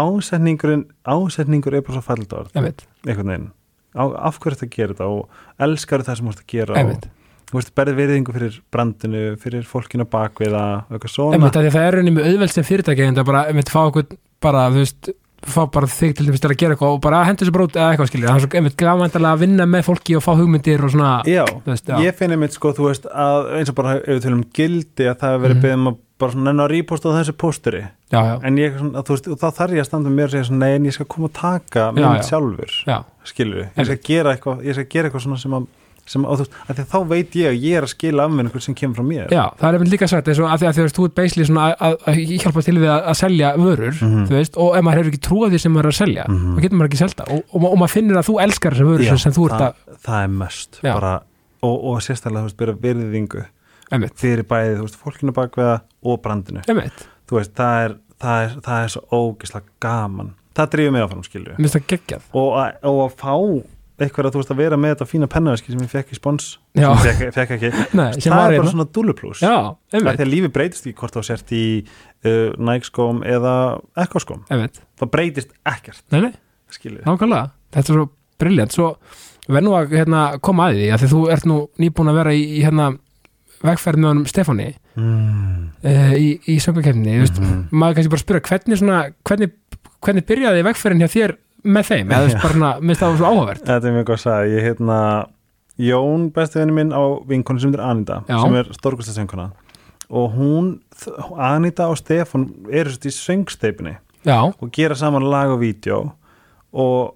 ásetningurinn ásetningur er bara svo orð. Einmitt, einhvern veginn, á, af hverju þetta gera þetta og elskar það sem þú ert að gera og þú veist, berði veriðingu fyrir brandinu fyrir fólkinu á bakviða eitthvað svona. Að það er rauninni með auðveld sem fyrirtæki en það bara, einmitt, fá okkur bara, þú veist fá bara þig til til að gera eitthvað og bara hendur þessu brót eða eitthvað skilja, það er svo einmitt gafmæntalega að vinna með fólki og fá hugmyndir og svona Já, veist, já. ég finn einmitt sko, þú veist, að eins og bara ef við tölum gildi að það hefur verið mm. beðum að bara svona nenn að ríposta á þessu pósturi já, já, en ég, svona, veist, og þá þarf ég að standa með mér og segja svona, nei, en ég skal koma að taka mynd já. sjálfur, já, skilur ég skal gera eitthvað, ég skal gera eitthvað svona sem að, sem þú veist, að því þá veit ég að ég er að skila af mér einhver sem kemur frá mér. Já, það er einmitt líka sagt eins og að því að þú veist, þú ert svona að, hjálpa til við að, að selja vörur Mhm. þú veist, og ef maður hefur ekki trúið því sem maður er að selja Mhm. þá getur maður ekki selta og, og, og maður finnir að þú elskar þessar vörur Já, sem þú ert það, að, það er mest bara, og, og sérstaklega, þú veist, byrja einmitt, fyrir bæði, þú veist, fólkinu bakveða og brandinu, einmitt. Þú veist, það er það er, það er svo ógislega gaman. Það áfram, skilur mér það geggjað. Og, að- og að fá eitthvað að þú veist að vera með þetta fína pennaveski sem ég fekk í spons. Já. sem ég fekk, fekk ekki. Nei, það er bara hérna. svona dúluplús að lífi breytist ekki hvort þá sért í uh, Nike-skóm eða einmitt. Það breytist ekkert, nei, nákvæmlega, þetta er svo briljant svo verð nú að hérna, koma að því að þú ert nú nýbúin að vera í, í hérna vegferð með honum Stefáni mm. uh, í, í söngakefni mm Mhm. maður kannski bara spyrja hvernig, svona, hvernig, hvernig byrjaði vegferðin hjá þér með þeim eða svona, minnst það var svo áhugavert. Þetta er mjög góð að sagði, ég hérna Jón, besti vinni minn á vinkonu sem er Anita, Já. sem er stórkvæstasönguna og hún, Anita og Stefán eru svo í söngsteipinni og gera saman lag og vídeo og,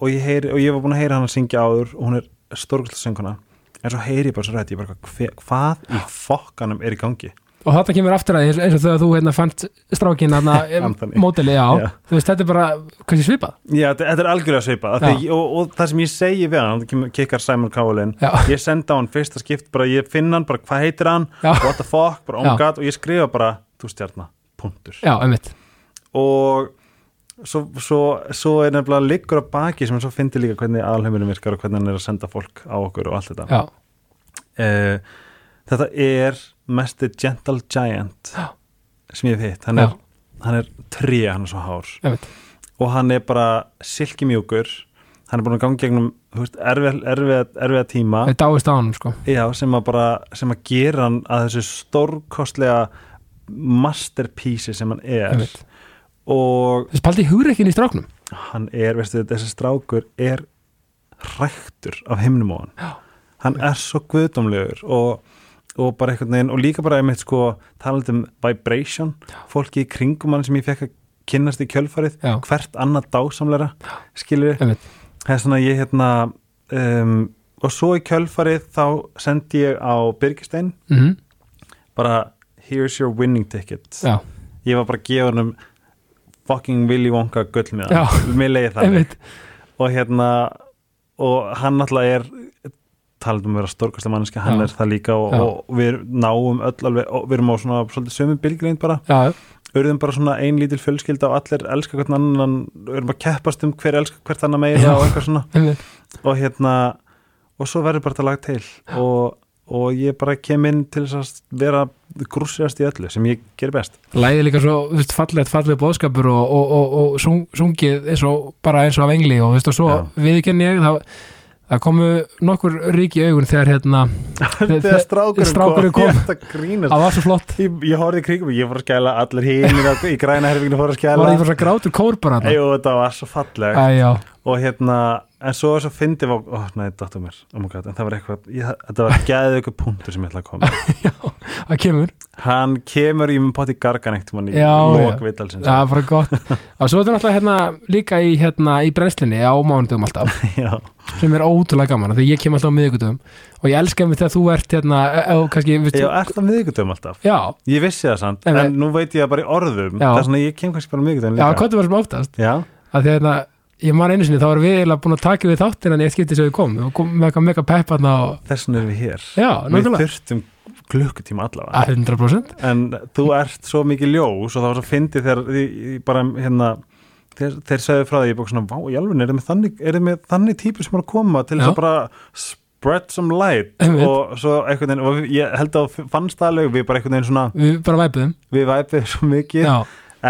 og, ég heyri, og ég var búin að heyra hann að syngja áður og hún er stórkvæstasönguna en svo heyri ég bara svo rætt, ég bara hva, hvað í fokkanum er í gangi og þetta kemur aftur að því, eins- og þegar þú hérna fannst strákin hérna, Anthony. mótili, já, þú veist, þetta er bara kannski svipað, Já, þetta, er algjörlega svipað. Ég- og, og það sem ég segi við hann, kikkar Simon Cowell Já. ég senda á hann fyrsta skipt, bara ég finn hann bara hvað heitir hann, Já. what the fuck? Bara oh my god, og ég skrifa bara þú stjarnar, punktur. Já, einmitt. Og svo, svo, svo er nefnilega liggur á baki sem hann svo fyndi líka hvernig alheimurum virkar og hvernig hann er að senda fólk á okkur og allt þetta. Já, uh, þetta er mesti gentle giant sem ég hitt. Hann er, hann er tré, hann er svo hár. Og hann er bara silkimjúkur. Hann er búin að ganga gegnum veist, erfið, erfið, erfiða tíma. Það dáist á hann, sko. Já, sem að bara sem að gera hann að þessu stórkostlega masterpiece sem hann er. Og þess paldi hugreikin í stráknum. Hann er, veistu, þessi strákur er ræktur af himnum á hann hann er svo guðdómlegur og, og bara einhvern veginn og líka bara einmitt sko talað um vibration fólki í kringum hann sem ég fekk að kynnast í kjölfarið Já. hvert annað dásamleira skilur einmitt, það er svona ég hérna um, og svo í kjölfarið þá sendi ég á Byrgistein mhm, bara here's your winning ticket. Já, ég var bara að gefa hann fucking Willy Wonka gull með hann mér leiði það og hérna og hann náttúrulega er talað um að vera stórkastlega manneski, hann Já. er það líka og, og við náum öll alveg við erum á svona svolítið sömu bylgreind bara. Auðvitað bara svona ein lítil fjölskylda og allir elska hvern annan, við erum að keppast um hver elska hvert annan meira og eitthvað svona. Og hérna og svo verður bara þetta lag til. Og, og ég bara kem inn til að vera grússigast í öllu sem ég ger best. Læði líka svo, þú veist, fallegt, fallegt bóðskapur og, og, og, og sung, sungið eins og bara eins og af engli og þú veist, og svo Já. viðkenni ég, það, það komu nokkur rík í augun þegar hérna, þegar strákurinn, kom, það var svo flott. Ég, ég horfði í kringum, ég fór að skæla allir hinn í græna herfinginu fór að það skæla. Var ég fyrir að grátur kór bara þarna. Jú, þetta var svo falleg Æ, já, og hérna, en svo er svo fyndi ó, oh, nei, dottum mér, oh my god, en það var eitthvað ég, þetta var gæðið ykkur punktur sem ég ætla að koma það kemur. Hann kemur í mun poti gargan eitt mann í Já, lók já. það var gott. Og svo er þetta náttúrulega hérna líka í, hérna, í brennslinni á mánudum alltaf já, sem er ótrúlega gaman, því ég kem alltaf á miðugudum og ég elska mig þegar þú ert hérna, eða kannski, ég veistu, er það miðgutum alltaf. Já, ég vissi það samt, nei. en nú veit ég það bara í orðum Já. það er svona, ég kem kannski bara miðgutum já, líka. var já, að að ég man einu sinni þá erum við eiginlega búin að taka við þáttina en ég skipti sem við kom og kom með eitthvað mega pepparna og þess vegna erum við hér. Já, við þurftum klukkutíma allavega. 100% en þú ert svo mikið ljós og það var svo fyndið þegar bara hérna þeir, þeir segðu frá því ég búið svona, vá, í alveg er þið með er með þannig típur sem er að koma til þess að bara spread some light? Og svo einhvern veginn og ég held að fannst það alveg við bara einhvern veginn svona við bara væpuðum. við væpið svo mikið. Já,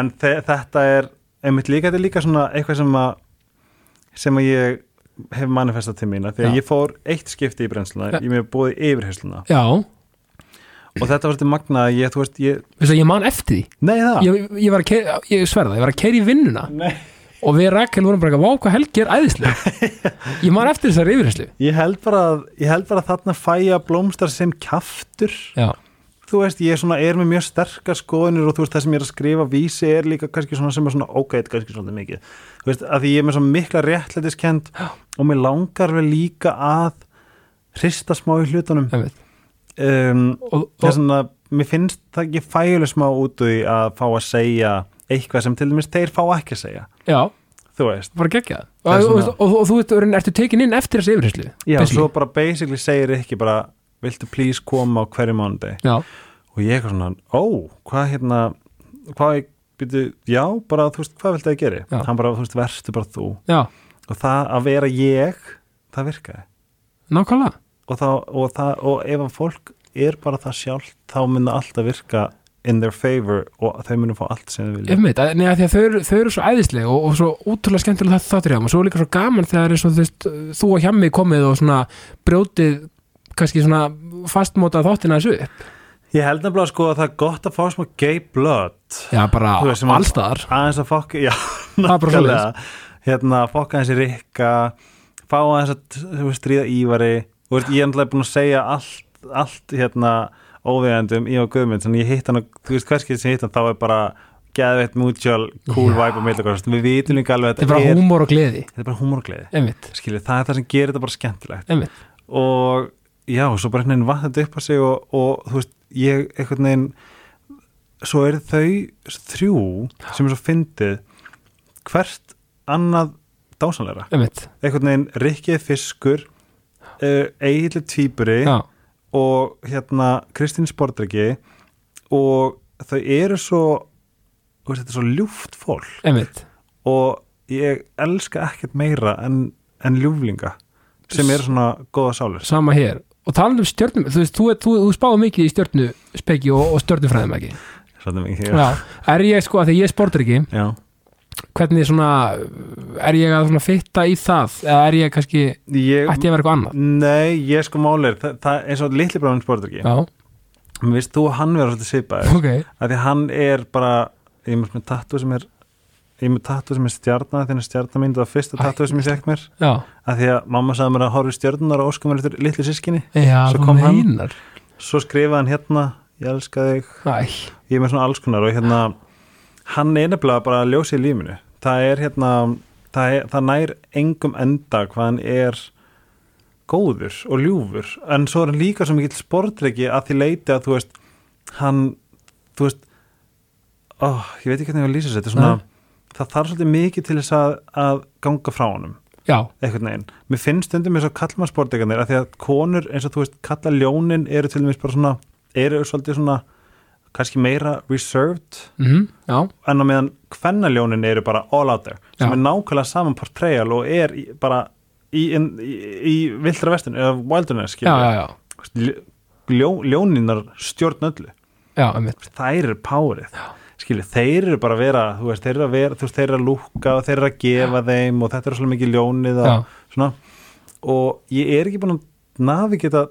en þe þetta er einmitt líka, þetta er líka svona eitthvað sem að sem að ég hef manifestað til mína að Já. ég fór eitt skipti í brennsluna ég mér búið yfirhersluna já, og þetta var þetta magna að ég, þú veist, ég Veistu, ég man eftir því. Nei það. Ég, ég var að keira, ég sverða, ég var að keira í vinnuna. Nei. og við Rakel vorum bara, vá hvað helgi er æðislega ég man eftir þessari yfirherslu ég held bara að ég held bara að þarna fæja blómstar sem kjaftur. Já, þú veist, ég er, svona, er með mjög sterkar skoðunir og þú veist, það sem ég er að skrifa vísi er líka kannski svona sem er svona ógætt kannski svona mikið, þú veist, að því ég er með svona mikla réttlætiskend og mér langar vel líka að hrista smá í hlutunum. Um, og, það er og, svona, mér finnst það ekki fæjuleg smá út því að fá að segja eitthvað sem til dæmis þeir fá ekki að segja. Já, þú veist, og, Það er og, og, og, og þú veist, og, ertu tekin inn eftir þessi yfirherslu já, svo bara basically segir ekki bara, viltu please koma á hverju mánuði? Og ég eitthvað svona, ó, hvað hérna hvað ég byrju, já, bara þú veist, hvað viltu að ég geri? Já. Hann bara, þú veist, verstu bara þú. Já, og það að vera ég, það virkaði. Nákvæmlega. Og, þá, og, það, og ef að fólk er bara það sjálf, þá mun það alltaf virka in their favor og þau munum fá allt sem þau vilja. Neða, því að þau, eru- þau eru svo æðisleg og, og svo útrúlega skemmtilega það þáttur hjá þeim og svo er líka svo gaman þegar og þú og hjammi komið og svona brjótið kannski svona fastmótað þáttina þessu upp? Ég held nefnilega sko að það er gott að fá smá gay blood. Já bara allstaðar. aðeins að fokka, já, nákvæmlega. hérna, fokka aðeins í rikka fá aðeins að stríða ívari. Og veist, ég er náttúrulega búin að segja allt, allt hérna óvegandum í og guðmynd, þannig ég hitt hann og þú veist hverskið sem ég hitt hann, þá er bara geðveitt mutual, cool Já. vibe og meðlega, við vitum líka alveg að þetta er bara húmor og gleði. Þetta er bara húmorgleði, einmitt, skiljið, það er það sem gerir þetta bara skemmtilegt. Einmitt. Og já, svo bara einhvern veginn vatn þetta upp á sig og, og þú veist, ég einhvern veginn svo er þau þrjú sem er svo fyndið hvert annað dásanleira einhvern veginn Rikki Fiskur Egil Tvíburi já, og hérna Kristín Spordriki og þau eru svo veist, þetta er svo ljúft fólk. Einmitt. Og ég elska ekkert meira en, en ljúflinga sem eru svona góða sálir. Sama hér og talandi um stjörnum, þú þú, þú, þú spáðu mikið í stjörnu speki og, og stjörnufræðum ekki já, er ég sko að því ég sportur ekki já. hvernig svona er ég að fitta í það? Eða er ég kannski, Ég, ætti ég að vera eitthvað annað? Nei, ég sko málir það, það eins og litli bráðin sportur ekki já, Mér veist þú og hann vera svolítið svipaður ok, að því hann er bara ég er með tattu sem er ég með tattu sem er stjarnar þennan stjarnar mín það var fyrsta Æ. tattu sem ég fekk mér. já. Að því að mamma sagði mér að horfa í stjarnar og óska mér eftir litli sískinni já, Svo kom hann. meinar. Svo skrifaði hann hérna ég elska þig, Æ, ég er með svona alls konar og hérna hann er nefnilega bara að ljósa í lífinu. Það er hérna það, er, það nær engum enda hvað hann er góður og ljúfur. En svo er hann líka svo mikill sportreiki að því leiti að þú veist hann, þú veist ó, ég veit ekki hvernig ég var að lýsa þetta svona, það þarf svolítið mikið til þess að, að ganga frá honum já, einhvern veginn, mér finnst stundum eins og kallmann sportreikanir að því að konur eins og þú veist kalla ljónin eru til dæmis bara svona eru svolítið svona kannski meira reserved mhm, já. en á meðan kvennaljónin eru bara all out there sem Já. er nákvæmlega saman portrayal og er í, bara í, í, í, vildra vestun eða wilderness já, já. Ljó, ljóninar stjórn öllu. Þær eru párið skilur, þeir eru bara að vera þú veist, þeir eru að vera, þú veist, þeir eru að lúka og þeir eru að gefa þeim og þetta er svolítið mikið ljónið og svona. Og ég er ekki búin að navigita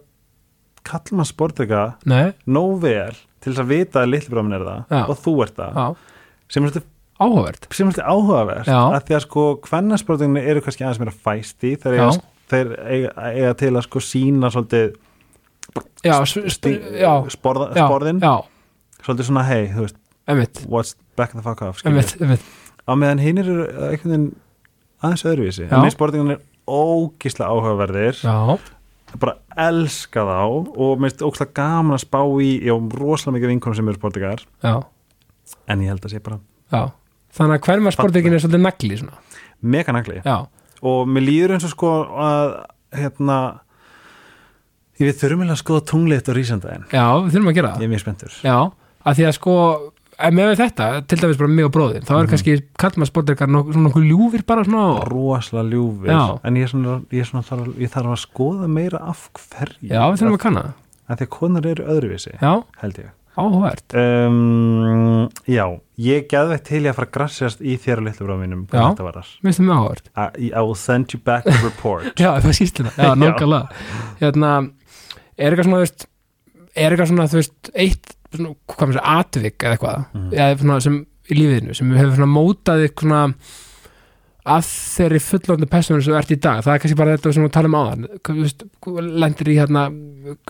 kallmann sportreika nei, nóg vel til þess að vita að litlibrámin er það Já. og þú ert það. Sem er áhugavert. sem er áhugavert að því að sko kvennarsportinni eru kannski aðeins meira fæsti þeir eiga, þeir eiga, eiga til að sko sína svolítið sporðin já, svolítið svona hei, þú veist, what's back the fuck off á meðan hinn eru einhvern veginn aðeins öðruvísi. Já. en mér sportingan er ógísla áhugaverðir. Já, bara elska þá og mér finnst ógísla gaman að spá í ég á rosalega mikið vinkonum sem eru sportingar já, en ég held að sé bara já. Þannig að hverjum að sportreikin er svolítið nagli svona, meganagli já, og mér líður eins og sko að hérna ég við þurfum að skoða tunglið eftir rísandaginn. Já, við þurfum að gera það. Ég er mjög spenntur. Já, að því að sko en með þetta, til dæmis bara mig og bróðin þá er Mhm. kannski kallmaður sportdrykar nokkuð ljúfir bara svona rosalega ljúfir. Já. en ég, svona, ég, svona þarf, ég þarf að skoða meira af hverju. Já, við þurfum að kanna að því að konar eru öðruvísi já, held ég. Áhugavert. Um, já, ég geði til ég að fara að grassjast í þér og litlu bráð mínum Já. varar minnst það mjög áhugavert. I, will send you back the report. Já, það sýst þetta, Já. nákvæmlega. Hérna, er eitthvað svona þú veist, er eitthvað svona, þú veist eitt, svona, atvik eða eitthvað, Mhm. eða svona sem í lífiðinu, sem hefur svona mótað svona að þeirri fullorðinu personur sem þú ert í dag, það er kannski bara þetta sem við um áðan, þú veist, lendir í hérna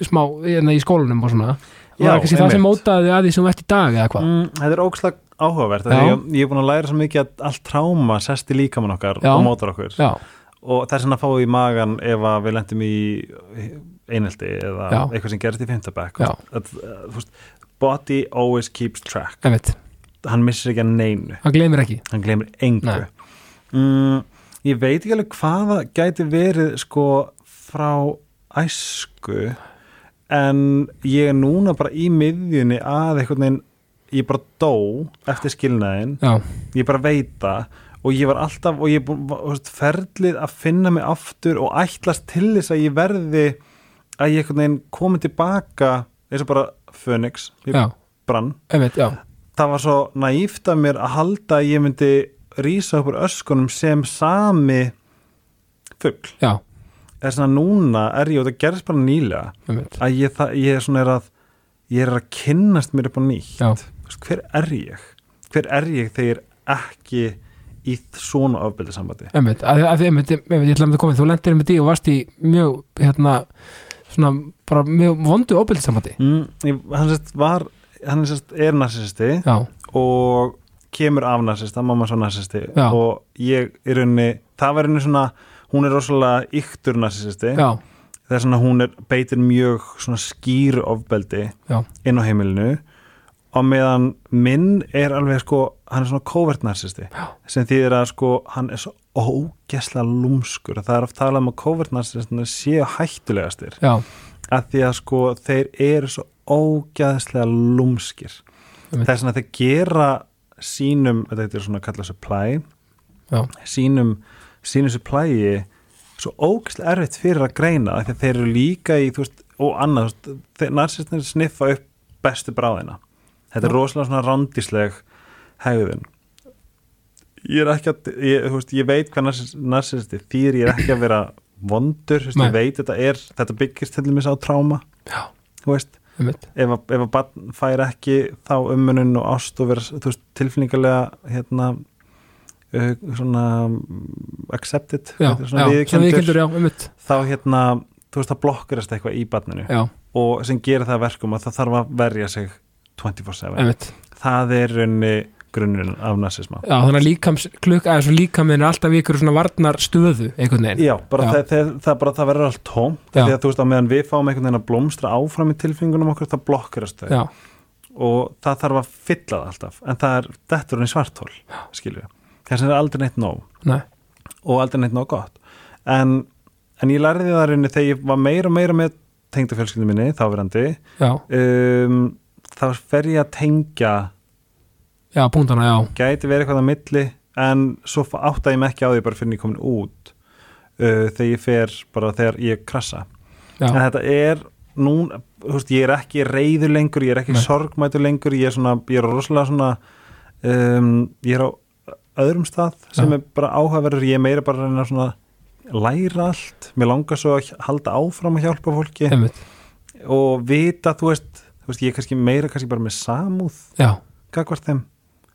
smá, hérna í skólanum og svona, Já, það er kannski það sem mótaði að því sem þú ert í dag eða hvað, mm, þetta er ógslag áhugavert ég, ég er búin að læra svo mikið að allt tráma sest í líkamann okkar Já. og mótar okkur. Já, og það er svona að fá í magan ef við lendum í einelti eða Já. eitthvað sem gerist í fimmtabæk Já. Body always keeps track. Hann missir ekki að neinu. Hann gleymir ekki. Hann glemir engu. Mm, ég veit ekki alveg hvaða gæti verið sko frá æsku en ég er núna bara í miðjunni að einhvern veginn ég bara dó eftir skilnaðin já, ég bara veit það og ég var alltaf og ég veist, ferlið að finna mig aftur og ætlast til þess að ég verði að ég komi tilbaka eins og bara Phoenix, ég já, brann. Einmitt, það var svo naíft af mér að halda að ég myndi rísa upp úr öskunum sem sami fugg já, þess að núna er ég og það gerist bara nýlega einmitt, að ég, það, ég er svona er að ég er að kynnast mér upp á nýtt. Já. Hver er ég? hver er ég þegar ekki í svona ofbeldi sambandi einmitt, að, að, einmitt, einmitt, ég ætla að koma þú lendir með því og varst í mjög hérna, svona bara mjög vondu óbyrðsamandi mm, hann sérst var hann sérst er narcissisti já, og kemur af narcissista, mamma svo narcissisti Já. og ég er unni það var unni svona, hún er rosalega yktur narcissisti, já, það er svona hún er beitir mjög svona skýru ofbeldi já, inn á heimilinu og meðan minn er alveg sko, hann er svona covert narcissisti Já. sem þýðir að sko hann er svo ógesla lúmskur. Það er oft talað um að covert narcissistina séu hættulegastir. Já, að því að sko þeir eru svo ógeðslega lúmskir. Einmitt. þess að þeir gera sínum, þetta heitir svona að kalla supply já, sínum, sínum supply svo ógeðslega erfitt fyrir að greina að þeir eru líka í þú veist, og veist, þeir narsistinir sniffa upp bestu bráðina. Þetta er Já. rosalega svona randísleg hegðun ég er ekki að ég, veist, ég veit hvað narsisti þýr ég er ekki að vera vondur veist, ég veit þetta er, þetta byggist til dæmis á tráma. Já, veist, ef að, ef að barn fær ekki þá ummunun og ást og vera tilfinningarlega hérna uh, svona accepted já, er já, svona svona viðurkenndur, viðkendur, já, einmitt. þá hérna þú veist, það blokkurast eitthvað í barninu já, og sem gerir það að verkum að það þarf að verja sig 24-7 einmitt. Það er raunni grunnurinn af narsisma já, þannig að líkams klukk, eða svo líkaminn er alltaf ykkur svona varnar stöðu einhvern veginn. Já, bara Já. Það, það, það, bara, það verður allt tóm því að þú veist að meðan við fáum einhvern veginn að blómstra áfram í tilfinningunum okkur, það blokkurast þau. Já, og það þarf að fylla það alltaf. En það er, þetta er í svartól skilju, þess að er aldrei neitt nóg. Nei, og aldrei neitt nóg gott. En, en ég lærði það rauninni þegar ég var meira og meira með tengda fjölskyldum minni, þáverandi. Um, þá fer ég að tengja já, punktana, já. Gæti verið eitthvað að milli en svo átta ég mig ekki á því bara fyrir ég komin út uh, þegar ég fer bara þegar ég krassa. Já, en þetta er núna, þú veist, ég er ekki reyður lengur, ég er ekki Nei. sorgmætur lengur ég er svona, ég er rosalega svona um, ég er á öðrum stað sem Já. er bara áhugaverður ég er meira bara að reyna svona læra allt, mér langar svo að halda áfram að hjálpa fólki. Einmitt. Og vita, þú veist, þú veist ég er kannski meira kannski bara með samúð já, gagvart þeim,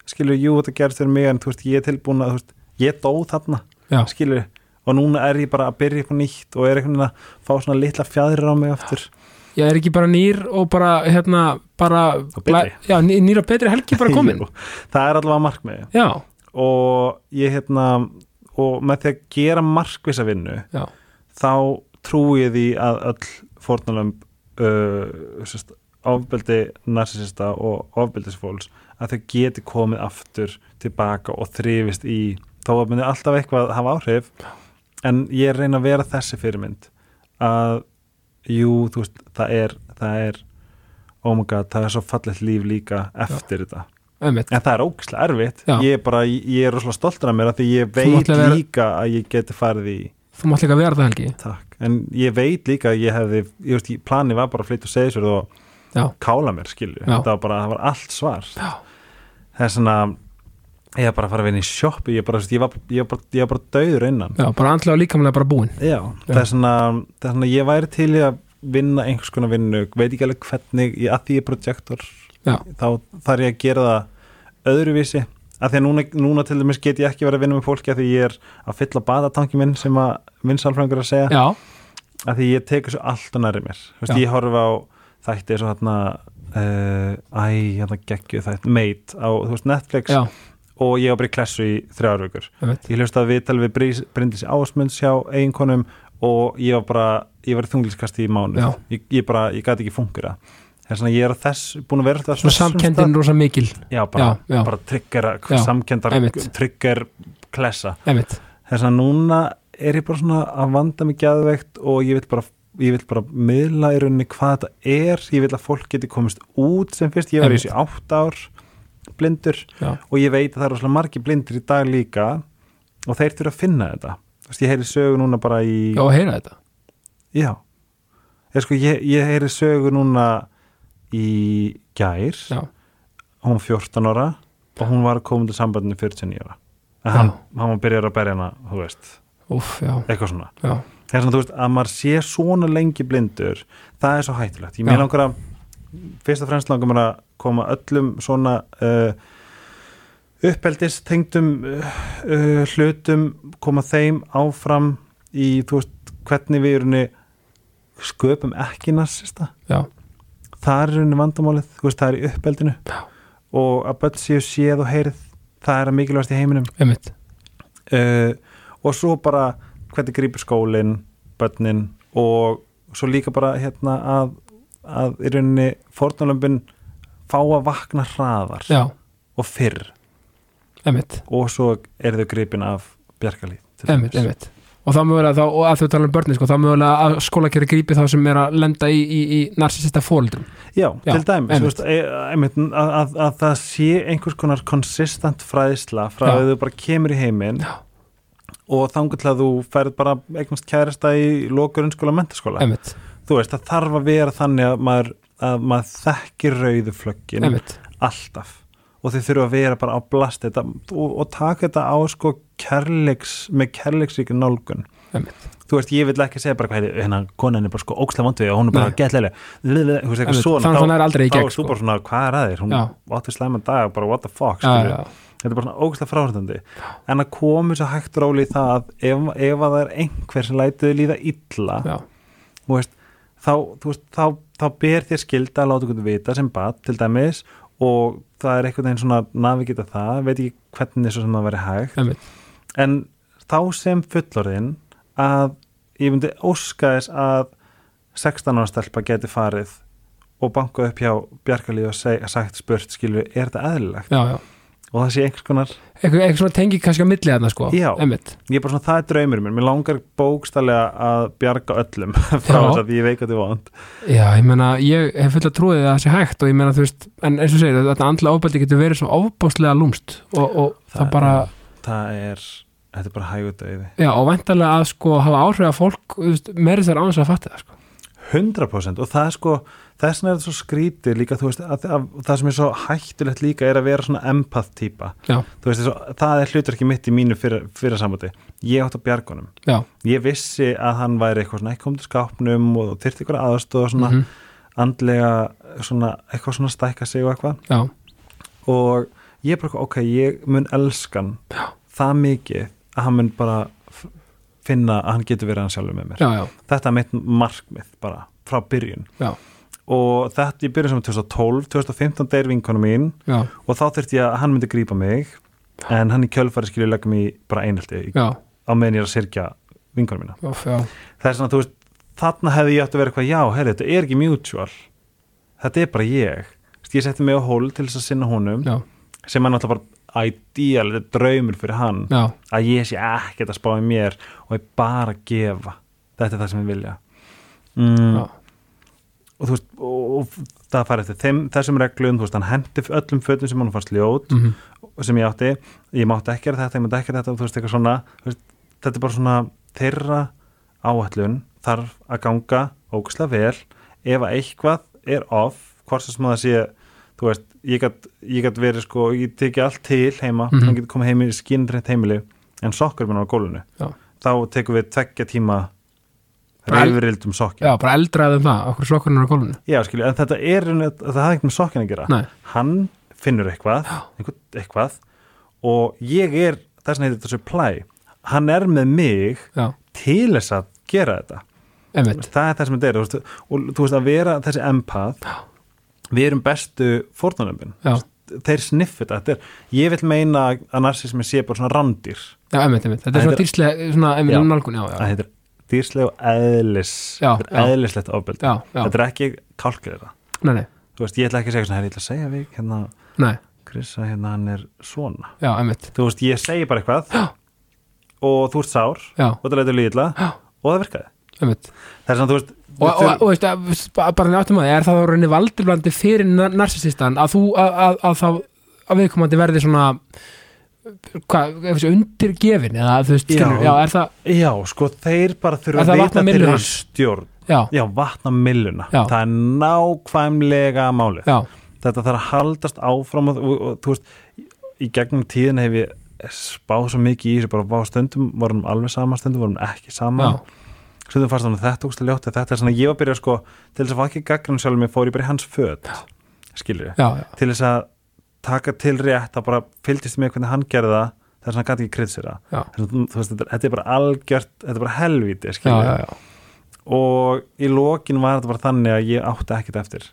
skilur, jú, þetta gerst fyrir mig en þú veist, ég er tilbúin að, þú veist, ég dó þarna, já, skilur og núna er ég bara að byrja á nýtt og er veginn að fá svona litla fjæðrir á mig aftur. Ég er ekki bara nýr og bara, hérna, bara já, ný- nýr og betri helgi bara komin Jú, það er allavega markmiði já, og ég hérna og með því að gera markvisa vinnu já, þá trúi ég því að öll fórnalömb uh, sérst, ofbeldi narsisista og ofbeldisfólks að þau geti komið aftur tilbaka og þrifist í þó að myndi alltaf eitthvað hafa áhrif. En ég reyna að vera þessi fyrirmynd að jú, þú veist, það er það er, oh my god, það er svo fallegt líf líka eftir þetta. Einmitt. En það er ógislega erfitt. Já. ég er bara, ég er rosalega stoltur af mér af því ég veit vera- líka að ég geti farið í þú mátt líka vera það helgi. Takk, en ég veit líka að ég hefði ég veist, planið var bara að flytja og segja sér og já, kála mér, skilju Já. það var bara, það var allt svar já, það er svona ég er bara að fara að vinna í sjoppi ég, er ég, ég, ég var bara döður innan. Já, bara andlega líkamlega bara búin Já, það er svona, það er svona ég væri til að vinna einhvers konar vinnu veit ekki alveg hvernig, að því ég er projektor þá þarf ég að gera það öðruvísi. Að því að núna, núna til dæmis get ég ekki verið að vinna með fólki að því ég er að fylla badatanki minn sem að vinsálfrængur að segja. Já, að því ég tekur svo allt og næri mér. Já. ég horfa á þætti eins og hérna æ, hérna geggju þætti Mate á veist, Netflix já, og ég var bara í klessu í þrjár vikur. Einmitt. Ég hlust að viðtal við Bryndísi Ásmunds hjá eiginkonum og ég var bara, ég var í þungliskasti í mánu ég, ég bara, ég gæti ekki það. Er svona, ég er að þess, búin að vera svona samkendin rosa mikil. Já, bara, Já, já. bara trigger, samkendar trigger klessa. Þess að núna er ég bara svona að vanda mig gæðveikt og ég vil bara ég vil bara miðla í rauninni hvað þetta er. Ég vil að fólk geti komist út sem fyrst. Ég var í þessi átt ár blindur já, og ég veit að það eru svona margir blindir í dag líka og þeir þurfa að finna þetta. Þú veist, ég heyri sögu núna bara í já, að heyra þetta. Já. Ég, sko, ég, ég heyri sögu núna í gær. Já, hún var 14 ára og hún var komin til sambandinu 49 ára. Hann, hann var byrjar að berja hana þú veist, úf, eitthvað svona. Já, þess að þú veist, að maður sé svona lengi blindur það er svo hættulegt, ég mér langar að fyrst og fremst langar mér að koma öllum svona uh, uppeldis tengdum uh, uh, hlutum koma þeim áfram í, þú veist, hvernig við erum sköpum ekki narsista. Já, það er rauninni vandamálið, þú veist, það er í uppeldinu. Já. og að börn séu séð og heyrið það er að mikilvægast í heiminum. Uh, og svo bara hvernig grípur skólinn, börnin og svo líka bara hérna að, að í rauninni fórnulömpin fá að vakna hraðar já, og fyrr. Einmitt, og svo er þau gripin af einmitt, dæmis. einmitt og þá mögulega þá, og að þau tala um börnin sko, þá mögulega að skólakeri grípi þá sem er að lenda í, í, í narsista fóldrum Já, Já, til dæmis veist, e, að, að, að það sé einhvers konar konsistent fræðsla frá að þau bara kemur í heiminn Já. Og þangur til að þú færð bara eignast kærasta í lokurinn mentaskóla einmitt, þú veist, það þarf að vera þannig að maður, að maður þekkir rauðu flöggin einmitt. alltaf. Og þið þurfa að vera bara á blast þetta, og, og taka þetta á sko kærleiks, með kærleiksríkir nálgun. Einmitt. þú veist, ég vil ekki segja bara hvað hérna, konan er bara sko ókslega vondið og hún er bara Nei. getlega þú veist, eitthvað svona, er þá er þú sko. bara svona, hvað er að þér? Hún átti slæma dag, bara what the fuck já, þetta er bara svona ógæslega fráhrindandi. En að komi svo hægt róli í það að ef, ef að það er einhver sem lætið líða illa veist, þá, veist, þá, þá ber þér skilda að láta ykkur vita sem bad til dæmis og það er einhvern veginn svona navigita það, veit ekki hvernig svo sem það veri hægt. Einmitt. En þá sem fullorðin að ég myndi óska þess að 16 ára stelpa geti farið og bankað upp hjá Bjarkalíð og seg, sagt spurt skilur, er þetta eðlilegt? já, já, Og það sé einhvers konar, eitthvað, eitthvað svona tengi kannski á milli þarna sko Já. einmitt, ég er bara svona, það er draumur mér, mér langar bókstallega að bjarga öllum frá Já. þess að ég veik að þið vant. já, ég meina ég hef full að trúið að það sé hægt og ég meina þú veist, en eins og segir, þetta andla ofbeldi getur verið svo ofbáslega lúmst og, og það, Það- bara, Það er, þetta er bara hægu döiði. já, og væntalega að sko hafa áhrif að fólk, þú veist, meiri þær ánægst að fatta það sko 100% og það er sko þess vegna er þetta svo skrítið líka veist, að, að, það sem er svo hættulegt líka er að vera svona empath svo, það er hlutverki mitt í mínu fyrir, fyrir sambandi, ég átt að bjargunum. Já, ég vissi að hann væri eitthvað svona ekki komið til skápnum og þyrfti eitthvað aðstóð og svona mhm, andlega svona, eitthvað svona stækka sig og eitthvað. Já, og ég bara, ok, ég mun elskan Já. það mikið að hann mun bara finna að hann getur verið hann sjálfur með mér. Já, já, þetta er mitt markmið bara frá byrjun. Já, og þetta ég byrjuð sem 2012 2015 deyr vinkonu mín já, og þá þurfti ég að hann myndi grípa mig en hann í kjölfari skilju leggum í bara einhaldi á meðan ég er að sirkja vinkonu mína. Það er svona, þú veist, þarna hefði ég átt að vera eitthvað já, herri, þetta er ekki mutual. Þetta er bara ég. Ég setti mig á hól til þess að sinna honum já, sem er náttúrulega bara ideal, er draumur fyrir hann já, að ég sé ekkert að spá í mér og ég bara gefa. Þetta er það sem ég vilja. Mm, og þú veist, og, og það fær eftir þeim, þessum reglum, veist, hann hendi öllum fötum sem hann fannst ljót mm og sem ég átti, ég mátti ekki þetta ég mátti ekki þetta, þú veist, eitthvað svona. Veist, þetta er bara svona þeirra áætlun þarf að ganga ógæslega vel. Ef að eitthvað er off, hvort sem það sé þú veist, ég gætt verið sko, ég teki allt til heima Mhm. hann getur komið heim í skinnrætt heimili en sokkur minn á gólfinu. Já. þá tekum við tveggja tíma reyfrildum sokkin Já, bara eldraðum það, okkur sokkurinn á gólfinu. Já, skilju, en þetta er það hafði ekkert með sokkin að gera. Nei, hann finnur eitthvað, eitthvað, eitthvað og ég er þess að heitir þetta supply hann er með mig já, til þess að gera þetta. Einmitt. Það er það sem þetta er og þú veist að vera þessi empath við erum bestu fórnarnömbin Já, þeir sniffi þetta. Þetta er, ég vil meina að narsismi sé bara svona randýr já, einmitt, einmitt. Þetta er Þetta svona dýrslega, svona einmitt Já. nálgun, já, já. Þetta er dýrslega og eðlis þetta er eðlislegt já, þetta er ekki nei, þú veist, ég ætla ekki að segja svona, "Herra, ég ætla að segja við hérna, nei, að hérna hann er svona. Þú veist, ég segi bara eitthvað og þú ert sár og það leitur líðla Já. og það virkaði. Það er svona, þú veist Og, og veist, bara náttum að er það þá rauninni valdurblandi fyrir nar- narsisistan að þú, að, að, þá að viðkomandi verði svona hvað, undirgefin eða þú veist, skilur, já, er það Já, sko, þeir bara þurfa að það vita þeirra mylluna? stjórn. Já, Já, vatna milluna Já. Það er nákvæmlega málið. Já, Þetta þarf að haldast áfram og, og, og þú veist, í gegnum tíðin hef ég spáð svo mikið í þessu bara stundum vorum alveg sama, stundum vorum ekki sama. Já, stundum fannst þannig þetta ógst að ljóta þetta er svona, ég var að byrja sko, til þess að fá ekki gaggrun sjálfum ég fór ég bara í hans föt skilur ég, til þess að taka til rétt, þá bara fylgdist með hvernig hann gerði það, er svona gæti ekki veist, þetta, er bara algjört þetta er bara helvíti, já, skilur ég og í lokin var þetta bara þannig að ég átti ekkert eftir.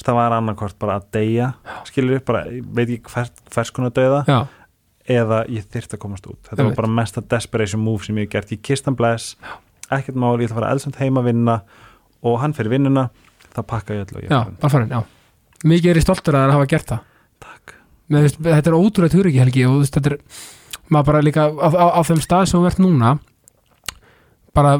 Það var annarkvort bara að deyja skilur upp, bara, ég veit ekki hvers, hvers konar dauða já. eða ég þyrfti að komast út. Þetta var bara mesta desperation move sem ég hef gert. Ég kist hann bless, ekkert mál ég ætla að fara elsamt heima að vinna og hann fyrir vinnuna, þá pakka ég ég já, bara farin, já. Mikið er í stoltur að það hafa gert það. Takk. Með, veist, þetta er ótrúlega turiki helgi og veist, þetta er maður bara líka á, á, á þeim stað sem þú ert núna bara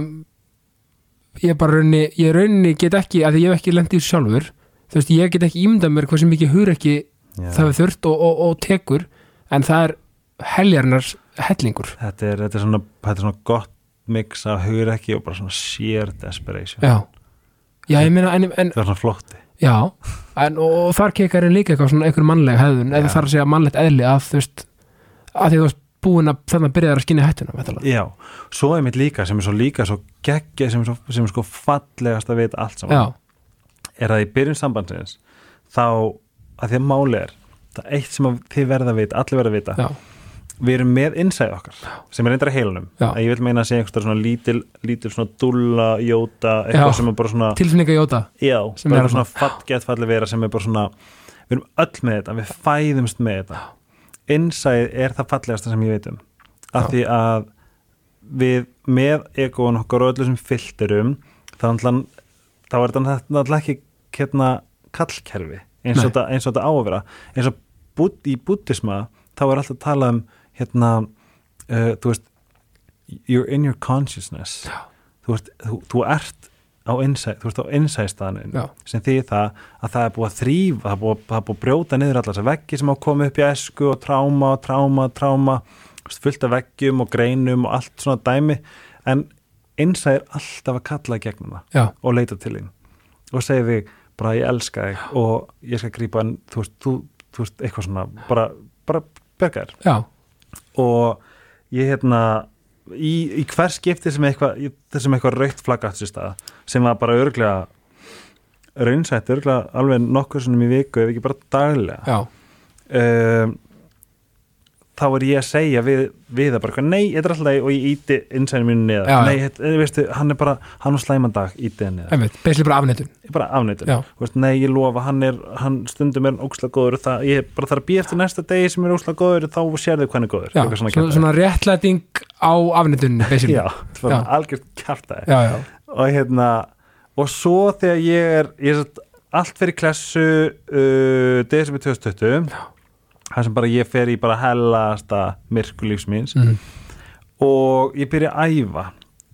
ég bara raunni, ég raunni get ekki að ég hef ekki lendið sjálfur þú veist, ég get ekki ímyndað mér hversu mikið hugur ekki Já. það við þurft og, og, og tekur en það er heljarnars hellingur. Þetta er, þetta, er svona, þetta er svona gott mix af hugur ekki og bara svona sheer desperation. Já, já ég meina en, en, það er svona flotti já, en, og, þar kekar en líka eitthvað svona einhver mannleg hefðun eða þar að segja mannlegt eðli að þú veist að því þú veist búin að þannig að byrja að skinni hættuna. Já, svo er mitt líka sem er svo líka svo geggja sem er, svo, sem er sko fallegast að vita allt saman. Já, er að í byrjun sambandsins þá að því að máli er það eitt sem að þið verða að vita, allir verða að vita já, við erum með innsæð okkar sem er reyndar að heilunum ég vil meina að segja einhverstað svona lítil, lítil svona dúlla, jóta, tilfinninga jóta Sem er svona fattgett falli vera sem er bara svona við erum öll með þetta, við fæðumst með þetta. Innsæð er það fallegasta sem ég veit um. Af því að við með egoun okkar og öllu sem filterum þá er þetta náttúrulega ekki hérna kallkerfi eins og þetta á að vera. Eins og í búttisma þá er alltaf að tala um hérna uh, þú veist you're in your consciousness. Þú, veist, þú, þú ert á Já. sem því það að það er búið að þrýfa það er búið, það er búið að brjóta niður allar þessar veggi sem á komið upp í esku og tráma og tráma, tráma þú veist, fullt af veggjum og greinum og allt svona dæmi. En innsæ er alltaf að kalla gegnum það já, og leita til þín og segja þig bara ég elska þig og ég skal grípa en þú veist, þú, þú veist eitthvað svona bara, bara berga þér. Já, og ég hérna í, í hver skipti sem eitthvað eitthvað raukt flaggat sem var bara örglega raunsætt, örglega alveg nokkur svona í viku ef ekki bara daglega um, þá er ég að segja við, við það bara, nei, þetta er alltaf leið og ég íti innsæðinu mínu niður, Já, nei, þetta, veistu, hann er bara hann á slæmandag, íti hann niður. Beisli bara afnettun ég bara afnættur, Já. veist, nei, ég lofa hann er, hann stundum er ókslega góður það, ég bara þarf að býja eftir næsta degi sem er ókslega góður þá hvað hann er góður. Já, svona, kjaftaði. svona réttlæting á afnettunni beisli Já, það var já, já, og hérna og svo þegar ég er, ég er allt fyrir klessu uh, desember 2020 það sem bara ég fer í bara hellasta myrku lífs míns. Mhm. og ég byrja að æfa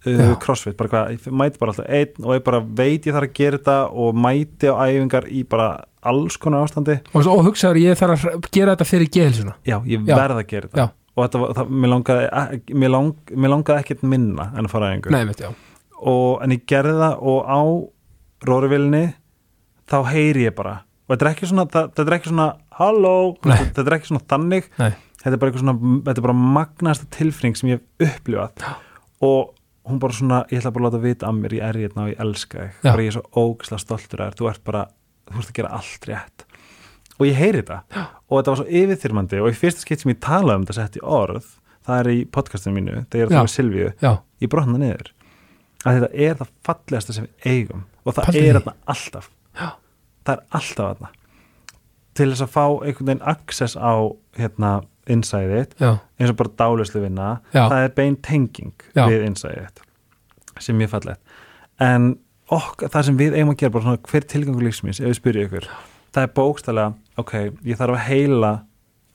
Já. crossfit, bara hvað, ég mæti bara alltaf einn og ég bara veit ég þarf að gera þetta og mæti á æfingar í bara alls konar ástandi. Og, og hugsaður ég þarf að gera þetta fyrir geðilsuna já, ég verð að gera þetta. Já. og þetta var, það, mér langaði ek- mér, lang, mér langaði ekkert minna en að fara á æfingu. Og, en ég gerði það og á róruvilni þá heyri ég bara. Og þetta er ekki svona, það, þetta er ekki svona halló, þetta er ekki svona þannig. Nei, þetta er bara eitthvað svona, þetta er bara magnasta tilfinning sem ég hef upplifað. Og hún bara svona, ég ætla bara að láta vita að mér, ég er hérna og ég elska þig. Bara ég er svo ógislega stoltur að þér, þú ert bara þú ert að gera allt rétt. Og ég heyri þetta. Já. og þetta var svo yfirþyrmandi. Og í fyrsta skipt sem ég talaði um þetta sett í orð það er í podcastinu mínu, þegar ég er að tala með Silvíu ég brotna niður. Að þetta er það fallegasta sem við eigum. Og það Pældu er þarna alltaf. Já. það er alltaf þarna til þess að fá einhvern veginn access á hérna insight eins og bara dálislu vinna Já. það er bein tenging Já. við insight sem mjög fallegt. En okk, það sem við eigum að gera bara svona hver tilgangur lífsmins ef við spyrjum ykkur? Það er bókstælega, ok, ég þarf að heila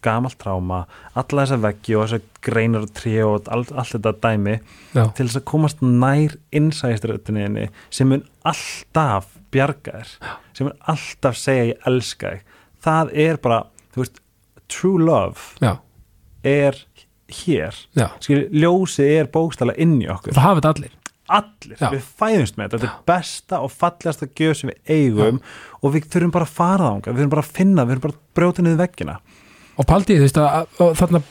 gamalt tráma alla þessa veggi og þessa greinar og tré og all, allt þetta dæmi já, til þess að komast nær innsæðiströðinni sem mun alltaf bjarga þér sem mun alltaf segja ég elska þig það er bara, þú veist true love já, er hér. Já. Skilur, ljósið er bókstæla inn í okkur. Það þetta allir. Allir, Já. við fæðumst með þetta. Þetta er besta og fallegasta gjöf sem við eigum og við þurfum bara að fara þangað. Við þurfum bara að finna, við þurfum bara að brjóta niður veggina. Og paldið, þú veist að, þarna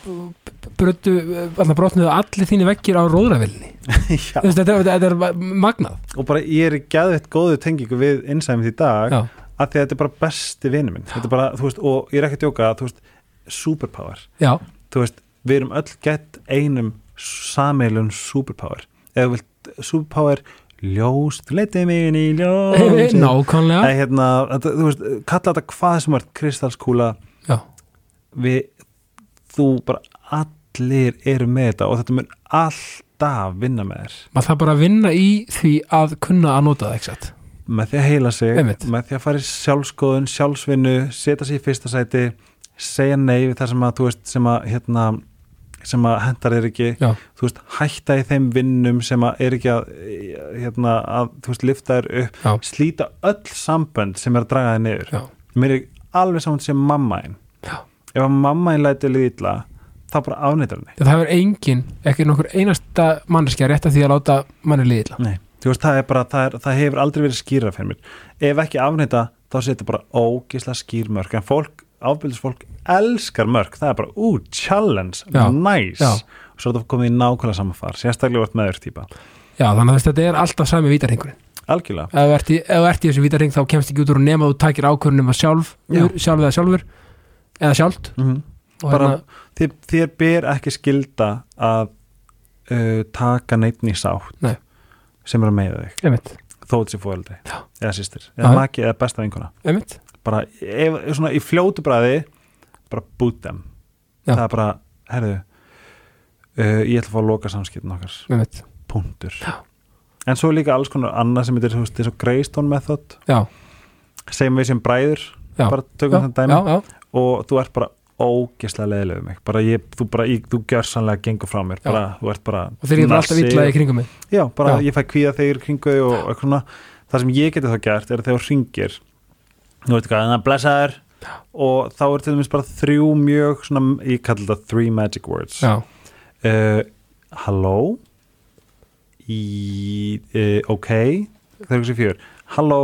brötu, þarna brotnuðu allir þínu vekkir á róðravilni Já. þú veist, þetta, þetta, þetta er magnað. Og bara ég er gæðveitt góðu tengingu við innsæmið í dag. Já, af því að þetta er bara besti vinur minn. Þetta er bara, þú veist, og ég er ekki að djóka þú veist, superpower. Já, þú veist, við erum öll gett einum sameilun superpower. Eða vilt superpower ljós, þú leitið mig inn í ljós nákvæmlega. Hérna, þetta, þú veist, kalla þetta hvað sem er kristalskúla. Já, við, þú bara allir eru með þetta og þetta mun alltaf vinna með þér. Maður þarf bara að vinna í því að kunna að nota það, ekki satt með því að heila sig, Einmitt. með því að fara í sjálfskoðun, sjálfsvinnu, setja sig í fyrsta sæti segja nei við það sem að þú veist, sem að hérna, sem að hendar þér ekki, já, þú veist, hætta í þeim vinnum sem að er ekki að hérna, að, þú veist, lifta þér upp. Já, slíta öll sambönd sem er að draga þér niður. Já, mér er alveg saman sem mamma einn já. ef að mamma einn læti liði illa þá bara afnýtar henni það hefur engin, ekki nokkur einasta manneskja rétt að því að láta manni liðla Nei. Þú veist, það er bara, það, er, það hefur aldrei verið skýra fyrir mér, ef ekki afnýta þá setja bara ógisla skýr mörk. En fólk, ábyrðisfólk elskar mörk, það er bara, ú, challenge. Já. nice, Já. og svo er það komið í nákvæmlega saman far, sérstaklega vart meður típa já, þannig að þetta er alltaf sami vítarhingurinn algjörlega, ef þú ert ert í þessu vítarhing þá kemst ekki út úr nema þú takir ákvörnum að sjálf Já. sjálf eða sjálfur eða sjálft. Mm og Bara- hérna, þér, þér ber ekki skilda að uh, taka neittn í sátt. Nei. Sem er að meiða þig. Einmitt, þó þessi fóðaldi, Já. eða sýstir eða maki eða besta vinkona. Bara ef, svona í fljótu bræði bara boot them. Já. það er bara, herðu uh, ég ætla að fá að loka samskiptin okkar. Einmitt, punktur. Já. en svo er líka alls konar annað sem veist, eins og Greystone method. Já, segjum við sem bræður bara tökum þetta dæmi. Já, já, og þú ert bara ógeslega leðileg um mig. Bara ég, þú bara, ég, þú gjör sannlega gengur frá mér. Bara, þú ert bara og þeir eru alltaf í kringum mig. Já, bara Já. ég fæ kvíða þegar kringu þig og eitthvað svona. Það sem ég geti þá gert er að þegar þú ringir þú veit hvað, þannig að blessaður og þá er til dæmis bara þrjú mjög svona, ég kalli þetta three magic words. Já, uh, halló? Í, uh, ok. Það er ekki fjör, halló?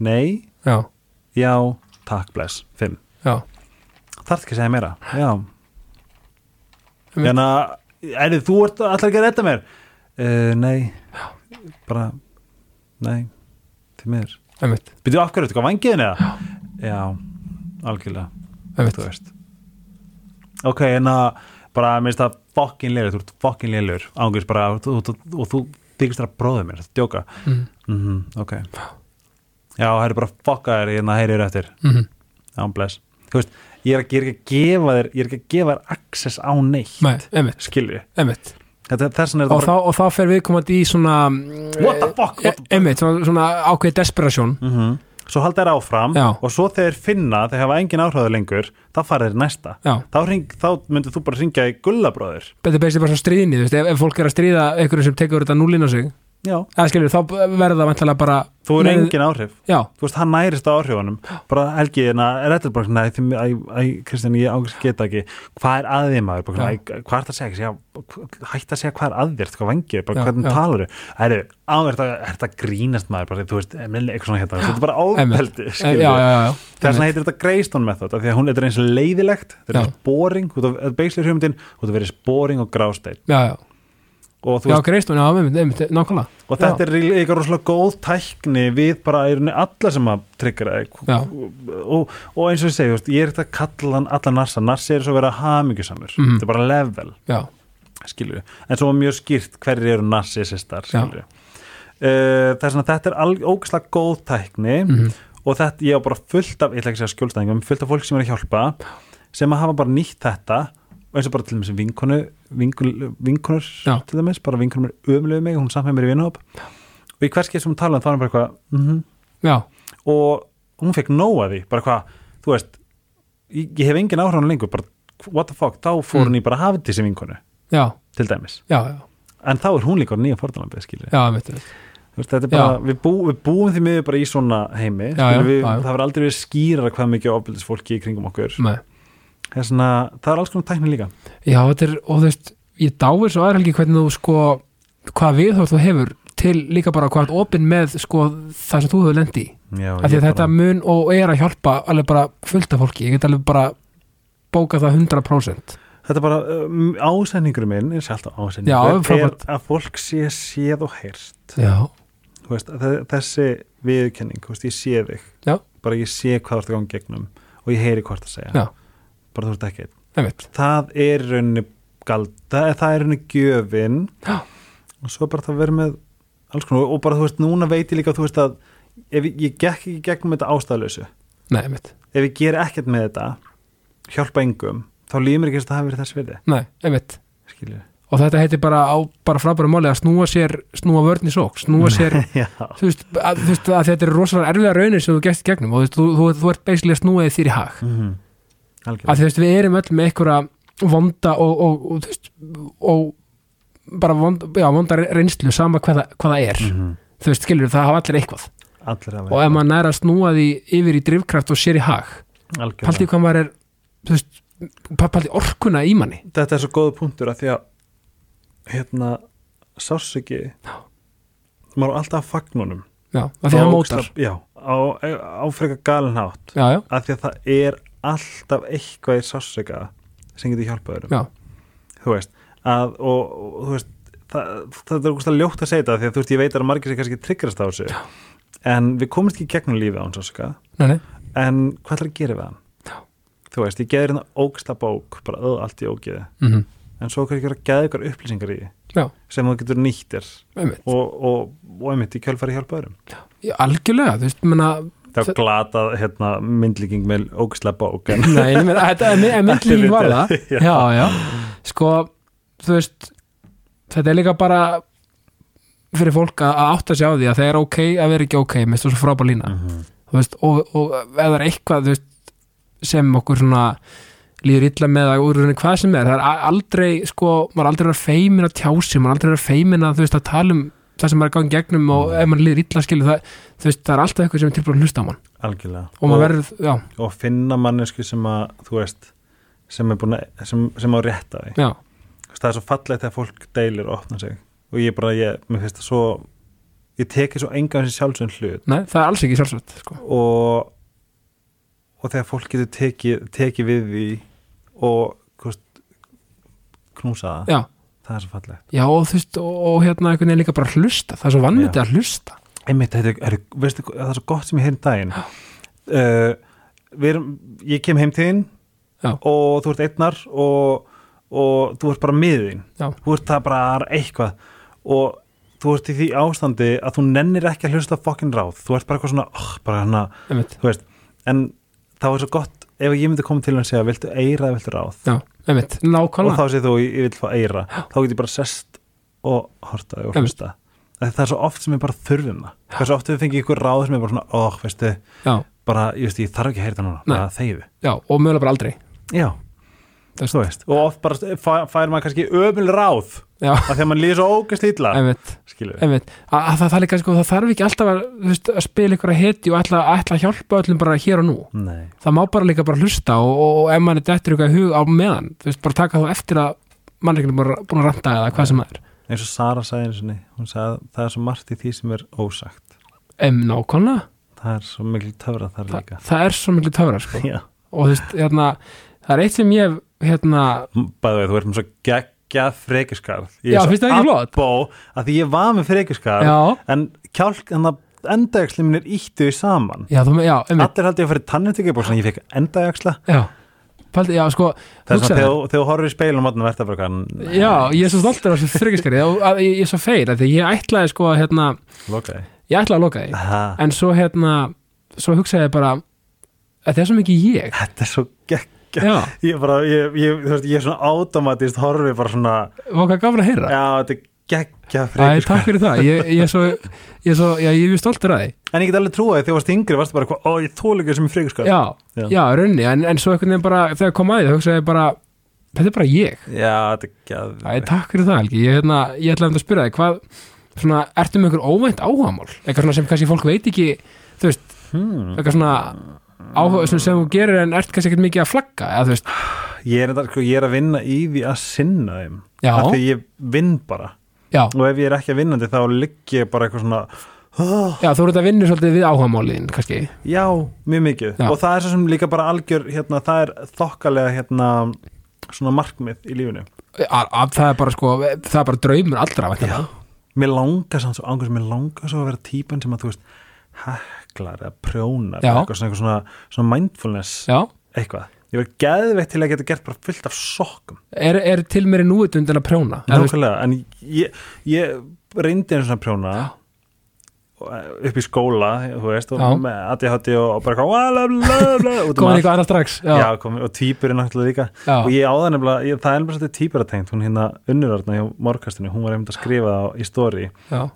Nei, já, já. Takk, bless, fimm. Já þarf ekki að segja meira, já. Einmitt. en að er þú ert alltaf ekki að redda mér? Uh, nei. Bara, nei. Til mér, einmitt, byrju af hverju, þetta hvað vangiðin eða? Já, algjörlega. Þú veist. Ok, en að bara, mér finnst það fokkin lélur, þú ert fokkin lélur ángurs bara, og þú, þú, og þú þykist þér að bróða mér, þetta djóka? Mm. Mm ok. Já, það er bara fokka þér, hérna heyrir eftir. -hmm. já, bless, þú veist ég er, ekki, að gefa þér, ég er ekki að gefa þér access á neitt, Nei, skilju og og þá fer viðkomandi í svona What the fuck, what the fuck? einmitt, svona, svona ákveð desperation. Mm -hmm. svo halda þær áfram Já. og svo þegar finna, þeir hafa engin áhráðu lengur þá fara í næsta. Þá, hring, þá myndir þú bara ringja í gullabróður þetta er bara svo stríðinni ef, ef fólk er að stríða einhverjum sem tekur þetta núlin á sig eða skilur, þá verður það vantilega bara þú er Nei, engin áhrif. Já, þú veist, hann nærist á áhrifunum. Bara Helgi, en er þetta bara svona, æ, æ, æ, Kristján, ég ángst geta ekki. Hvað er að þið maður, bara, hvað er það að segja? Já, hætt að segja hvað er að þér hvað Já, hvernig já. talar þau er þetta er þetta grínast maður? Bara, þú veist, eitthvað svona hérna, þetta er bara ábeldi já, já, já, já. þess vegna heitir þetta Greystone method af því að hún er eins og leiðilegt þetta er boring, þú veist, og það verið já, veist, já, einmitt, einmitt, og þetta er eitthvað rosalega góð tækni við bara í rauninni alla sem að tryggja Já. og, og eins og ég segi, veist, ég er þetta að kalla hann alla narsa, narsi er svo að vera hamingjusamur. Mhm. þetta er bara level, já, skilju en svo mjög skýrt hverjir eru narsisistar Já. skilju uh, þess að þetta er ógeðslega góð tækni mhm, og þetta, ég á bara fullt af, ég ætla ekki að segja skjólstæðingum, fullt af fólk sem er að hjálpa sem að hafa bara nýtt þetta eins og bara til dæmis vinkonu vinkun, vinkunur Já. til dæmis, bara vinkunum er ömulegu mig, hún samfæði mér í vinahop og í hverskið sem hún talaði þá var hann bara eitthvað mm já, og hún fekk nóa því, bara hvað þú veist, ég, ég hef engin áhrifan lengur bara, what the fuck, þá fór Mm. hún í bara hafið þessi vinkonu, já, til dæmis. Já, já, en þá er hún líka nýja er bara, við, bú, við búum því miður bara í svona heimi við, það verður aldrei verið skýrara hvað mikið ofbildis fólki í kringum okkur. Nei. Það er, svona, það er alls konar tækni líka. Já, þetta er, og þú veist ég dáir svo aðra helgi hvernig þú sko hvað við þú hefur til líka bara hvað opinn með sko það sem þú hefur lendi já, af því að þetta bara, mun og er að hjálpa alveg bara fullt af fólki, ég get alveg bara bóka það 100% þetta er bara um, ásendingur minn er sjálft Já, ásendingur er að fólk sé séð og heyrst veist, þe- þessi viðkenning veist, ég sé þig. Já. bara ég sé hvað þú ert að ganga gegnum og ég heyri hvort að segja. Já. Bara þú ert ekki einn. það er í rauninni gald, það, það er í rauninni gjöfin. Já. og svo bara það verður með alls konar og bara þú veist, núna veit ég líka þú veist að ef ég, ég gekk ekki gegnum þetta ástæðlösu nei, ef ég ger ekkert með þetta hjálpa engum, þá líður mér ekki að það verið þess virði, nei, einmitt. Skilju og þetta heitir bara á bara frábæra máli að snúa sér snúa vörn í sók, snúa sér þú veist, að, þú veist að þetta er rosalega erfiða raunir sem þú gæst gegnum og þú, þú, þú, þú ert snúa þig þér í hag. Mm að þú veist, við erum öll með einhverja vonda og, og, og, þú veist, og bara vonda, já, vonda reynslu sama hvað, það- hvað það er. -hmm. þú veist, skilur, það hafa allir eitthvað. Allir og ef maður næra að snúa því yfir í drifkraft og sér í hag Algjörlega. paldi hvað maður er þú veist, paldi orkuna í manni. Þetta er svo góð punktur að því að hérna sársöki maður á alltaf að fagnunum. Já, að því hann mótar. já, á, á frekar galin hátt. Já, já, að því að það er alltaf eitthvað í sársöka sem getur hjálpað já, þér þú veist, að, og, og þú veist það, það er úrst að ljótt að segja þetta því að þú veist, ég veit að margir sem kannski tryggrast á þessu já. en við komumst ekki gegnum án sársöka nei, nei, en hvað ætlar að gera við hann? Já. þú veist, ég geði hérna ógsta bók bara öð allt í ógeði mhm, en svo kannski að geða ykkur upplýsingar í já, sem þú getur nýttir og, og, og einmitt í kjölfari hjálpa öðrum. Já, algjörlega, þú veist, menna er glatað hérna, myndlíking með ógislega bók en Nei, er my- myndlíking var það Já. já, já, sko þú veist, þetta er líka bara fyrir fólk að átta sig á því að það er ok að vera ekki ok með þessu frábær lína Mhm. þú veist, og, og það er eitthvað veist, sem okkur svona líður illa með að úr henni hvað sem er það er aldrei, sko, maður er aldrei verið feimin að tjási, maður er aldrei verið feimin að þú veist að tala um það sem maður er gangið gegnum og ef maður líður illa skilu það, veist, það er alltaf eitthvað sem er tilbúin að hlusta á mann. Algjörlega. Og verður, já, og finna mannesku sem að þú veist sem er búin að sem, sem á rétta því. Já, það er svo fallegt þegar fólk deilir og opna sig. Og ég bara, ég, mér finnst það svo ég teki svo enga þessi sjálfsögn hlut. Nei, það er alls ekki sjálfsvægt sko. og og þegar fólk getur tekið teki við því og knúsa það það er svo fallegt. Já, og þú veist og, og hérna einhvern veginn líka bara hlusta, það er svo vannmyndið að hlusta. Einmitt, þetta er, veistu, það er svo gott sem ég heyrði daginn. Uh, við erum, ég kem heim til þín Já. og þú ert einnar og, og þú ert bara miðin þú ert það bara eitthvað. Og þú ert í því ástandi að þú nennir ekki að hlusta fokkin ráð. Þú ert bara eitthvað svona, oh, bara hana einmitt, þú veist, en þá er svo gott ef ég myndi koma til og segja, viltu eira viltu ráð? Já, einmitt, og þá segir þú, ég vil fá eira. Þá get ég bara sest og horta og hlusta. Að það er svo oft sem við bara þurfum það hversu oft við fengið ykkur ráð sem er bara svona óh, veistu, já, bara, ég veist, ég þarf ekki að heyra það núna. Þegiðu já, og mögulega bara aldrei. Já, þú veist, og oft bara fær, maður kannski ömul ráð já, að því að mann líður svo ógæst að, að það, líka, sko, það þarf ekki alltaf að, veist, að spila ykkur að heti og ætla, ætla að hjálpa öllum bara hér og nú. Nei, það má bara líka bara hlusta og, og, og ef mann er dettur ykkur í hug á meðan þú veist, bara taka þá eftir að mannreikinu er bara búin að ranta eða hvað sem það er. Eins og Sara sagði einu sinni, hún sagði það er svo margt í því sem er ósagt. Em, nákvæmlega, það er svo mikil töfra þar Þa, líka. það er svo miklu töfra sko. og þú veist, hérna það er eitt sem ég hérna bæðu veið, þú ert með svo geggjað frekiskarð Já, finnst það ekki flott? Bó, að því ég var með frekiskarð já, en kjálk, en það endajaksli minn er íttu í saman. Já, þú, já, allir held ég að fyrir tannitekibóks en ég fekk endajaksla já. Paldi, já, sko, það er svona þegar þú- horfir í speilum og verður það bara hvað Já, ég er svo stoltur af þessu að, ég, ég er svo feir að því ég ætlaði sko að hérna, ég ætlaði að loka því. En svo hérna, svo hugsaði ég bara að það er svo mikið ég. Þetta er svo geggja ég, bara, ég, ég, þú veist, ég er svona automatist horfi bara svona og hvað gafur að heyra. Já, þetta er geggja Æ, frekiskarð takk fyrir það, ég, ég er svo ég er svo, já, ég er stoltur að því. En ég get alveg trúið þegar þú varst yngri varstu bara ó ég þól ekki sem er frekiskarð Já, Já. já, raunni, en, en svo einhvern veginn bara þegar kom að því, þá hugsaði bara þetta er bara ég, já, þetta er geggja takk fyrir það Helgi. Ég, hérna, ég ætlaði um að spyrja þig, hvað svona, ertu með einhver óvænt áhugamál? Eitthvað svona sem kannski fólk veit ekki þú veist, hmm. eitthvað svona áhuga sem, sem þú gerir en ert kannski ekkert mikið að flagga eða ég, er, þetta, sko, ég er að vinna í því að sinna þeim. Af því ég vinn bara. Já, og ef ég er ekki að vinnandi þá ligg ég bara eitthvað svona oh, já, þú ert að vinna svolítið við áhugamálin kannski, já, mjög mikið. Já. og það er svo sem líka bara algjör hérna, það er þokkalega hérna, svona markmið í lífinu. Að, að, það er bara sko það er bara draumur allra mér langar svo, mér langar svo að vera típan sem að þú veist heklar eða prjónar Já. eitthvað svona, svona, svona mindfulness já, eitthvað, ég verð geðveitt til að geta gert bara fullt af sokkum. Er, er til mér í núvitund en að prjóna? Eða nákvæmlega, en ég, ég reyndi einu svona prjóna Já. upp í skóla, þú veist og Já. með ADHD og, og bara um komin eitthvað annað strax já, komin, og týpur er náttúrulega líka. Og ég áða nefnilega, ég, það er bara svolítið týpuratengt hún hérna unnurarna hjá morgastinu hún var einmitt að skrifa það í stóri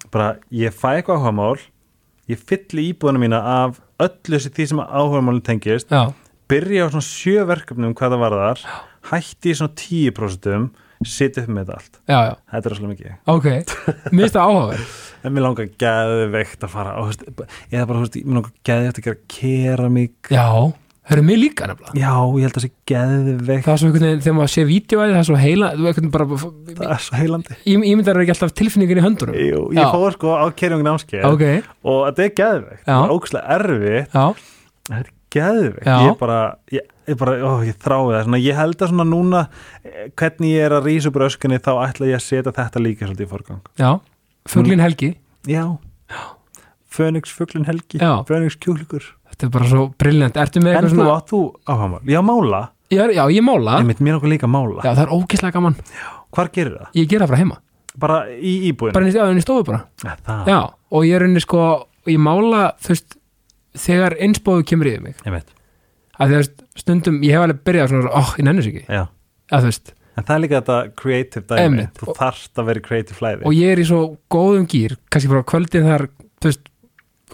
bara ég fæ eitthvað áhugamál ég fylli íbúðuna mína af öllu þessi því sem áhugamálinn tengist. Já, byrja á svona sjö verkefnum hvað það var þar hætti í svona 10% sitja upp með þetta allt. Já, já, þetta er svolítið mikið. Ok. Það áhugaverð en mér langar geðveikt að fara á, veist, eða bara, veist, mér langar geðveikt að gera keramík. Já, það er mér líka nefnilega. Já, ég held að það sé geðveikt. Það er svo einhvern veginn, þegar maður sé vídeoæði það er svo heila, þú einhvern veginn bara það er svo heilandi. Ég, myndi að ekki alltaf tilfinningin í höndunum. Jú, ég fór sko á kerjungin ásker ok, og þetta er geðveikt, það er ógæslega erfitt. Já, þetta er geðveikt, ég bara ég, ég bara, ó, ég þrái það, svona, ég held að svona núna eh, hvernig ég er að rísa upp röskunni þá ætla ég að setja þetta líka svolítið í forgang. Já. Já, Fönix fuglin helgi. Fönix kjúklingur þetta er bara svo með en eitthvað þú svona, þú áhagamál, já mála. Já, já, ég mála. Ég mér okkur líka mála. Já, það er ógeðslega gaman, hvar gerir það? ég gera það frá heima. Bara í íbúðinu? bara inn í, já, inn í stofu bara. Já, og ég er unni sko ég mála, þú veist þegar einsbóðu kemur yfir mig. Ég veit að því að stundum, ég hef alveg byrjað svona, óh, ég nennis ekki. Já. að þú veist, en það er líka þetta creative dæmi. Þú þarft að vera í creative flæði. Og ég er í svo góðum gýr, kannski bara á kvöldin þar þú veist,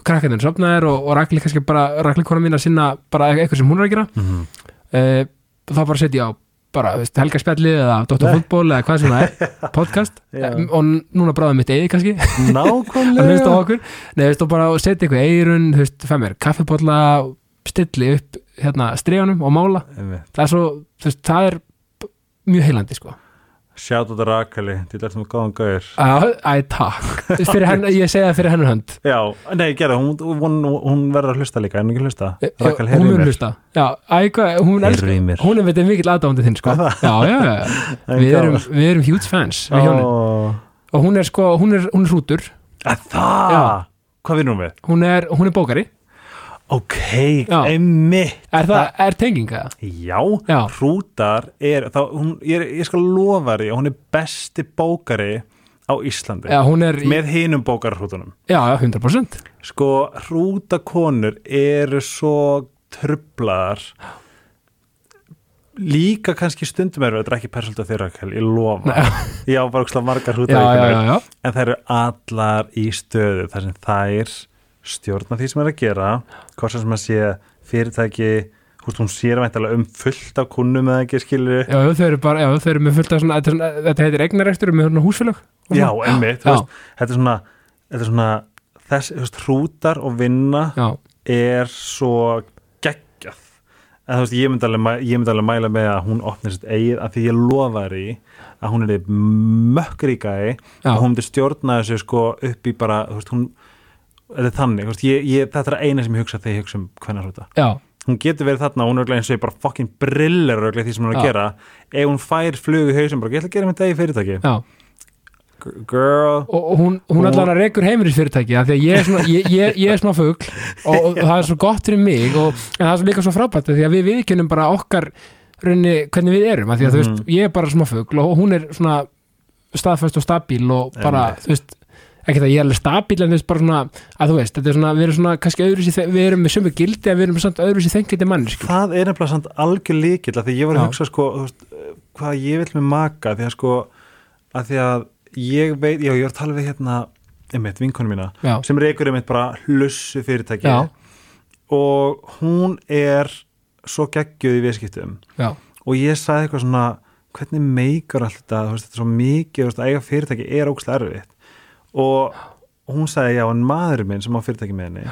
krakkarnir sopnaðir og, og rakli kannski bara, rakli kona mín að sinna bara eitthvað sem hún er að gera. Mm -hmm. uh, þá bara setja ég á bara, þú veist, helga spjalli eða Dóttar fútból eða hvað sem það er, podcast. Eh, og núna bráðum mitt eigið kannski. Að hlusta á nákvæmlega okkur. Nei, þú veist, og bara setja eitthvað eirun, þú veist, fæ mér kaffipólla stilli upp hérna streganum og mála. Það er svo, þú veist, það er mjög heilandi, sko Shout out að Rakali, þetta er sem góðan gauður Æ, takk. Ég segi það fyrir hennar hönd. Já, nei, gerða, hún, hún, hún verður að hlusta líka, en ekki hlusta? Rakal, hún mun hlusta. Já, æ, hvað, hún, elskar, Heyrðu í mér. hún er veitir mikill aðdándi þinn, sko. Já, já, já, við erum, við erum huge fans við hjónin, Ó, og hún er sko, hún er, hún er hrútur. Að Það, Já. hvað vinnum við? hún er, hún er bókari Ok, Já. einmitt. Er það, er tenginga Já, Já. Hrútar er, þá, hún, ég, ég skal lofa því að hún er besti bókari á Íslandi. Já, er, með hinum bókarhrútunum já, já, 100% Sko, hrútakonur eru svo trublaðar. Líka kannski stundum er þetta er ekki persónult þeirra ég lofa, Nei. ég á bara margar já, já, já, já, en það eru allar í stöðu þar sem þær stjórna því sem er að gera hvort sem að sé fyrirtæki húst, hún sér væntalega um fullt af kunnum eða ekki skilur já, þau eru bara, já, þau eru með fullt af svona, þetta, þetta heitir eignarekstur með svona húsfélag já, svona. emmitt, Já. þetta er svona þetta er svona þess, þú veist, hrútar og vinna já, er svo geggjað en þú veist, ég myndi alveg, ég myndi alveg mæla með að hún opnir sitt eigið af því ég lofa þér í að hún er mökkríkæði já, og hún myndi stjórna þessu sko upp í bara, þú veist, hún er þannig, þú ég, ég, þetta er eina sem ég hugsa þegar ég hugsa um já, hún getur verið þarna, hún er örugglega eins og ég bara fucking brillir örugglega í því sem hún er að gera. Ef hún fær flug í hausum, bara ég ætla að gera mitt eigið fyrirtæki. Já. G- girl, og hún, hún allan að rekur heimilisfyrirtæki af því að ég er, svona, ég, ég, ég er smá fugl og, og það er svo gott fyrir mig og, en það er líka svo frábært því að við viðkennum bara okkar raunni hvernig við erum af því að þú Mhm. veist, ég er bara smá fugl og hún er svona staðfæst og stabíl og bara, Einmitt. þú veist ekki það ég er alveg stabíl en veist bara svona að þú veist, þetta er svona, við erum svona kannski öðru sér, við erum með sömu gildi en við erum samt öðru sér þengandi manneski það er nefnilega samt algjör líkil af því ég var að Já. hugsa sko veist, hvað ég vil með maka því að sko að því að ég veit, já ég var að tala við hérna einmitt vinkonu mína já, sem reykur einmitt bara hlussu fyrirtæki Já. og hún er svo geggjuð í viðskiptum. Já, og ég sagði eitthvað svona hvernig meikar allt þetta, er svo mikið veist, að eiga fyrirtæki er ógstlega erfitt og hún sagði já en maðurinn minn sem á fyrirtæki með henni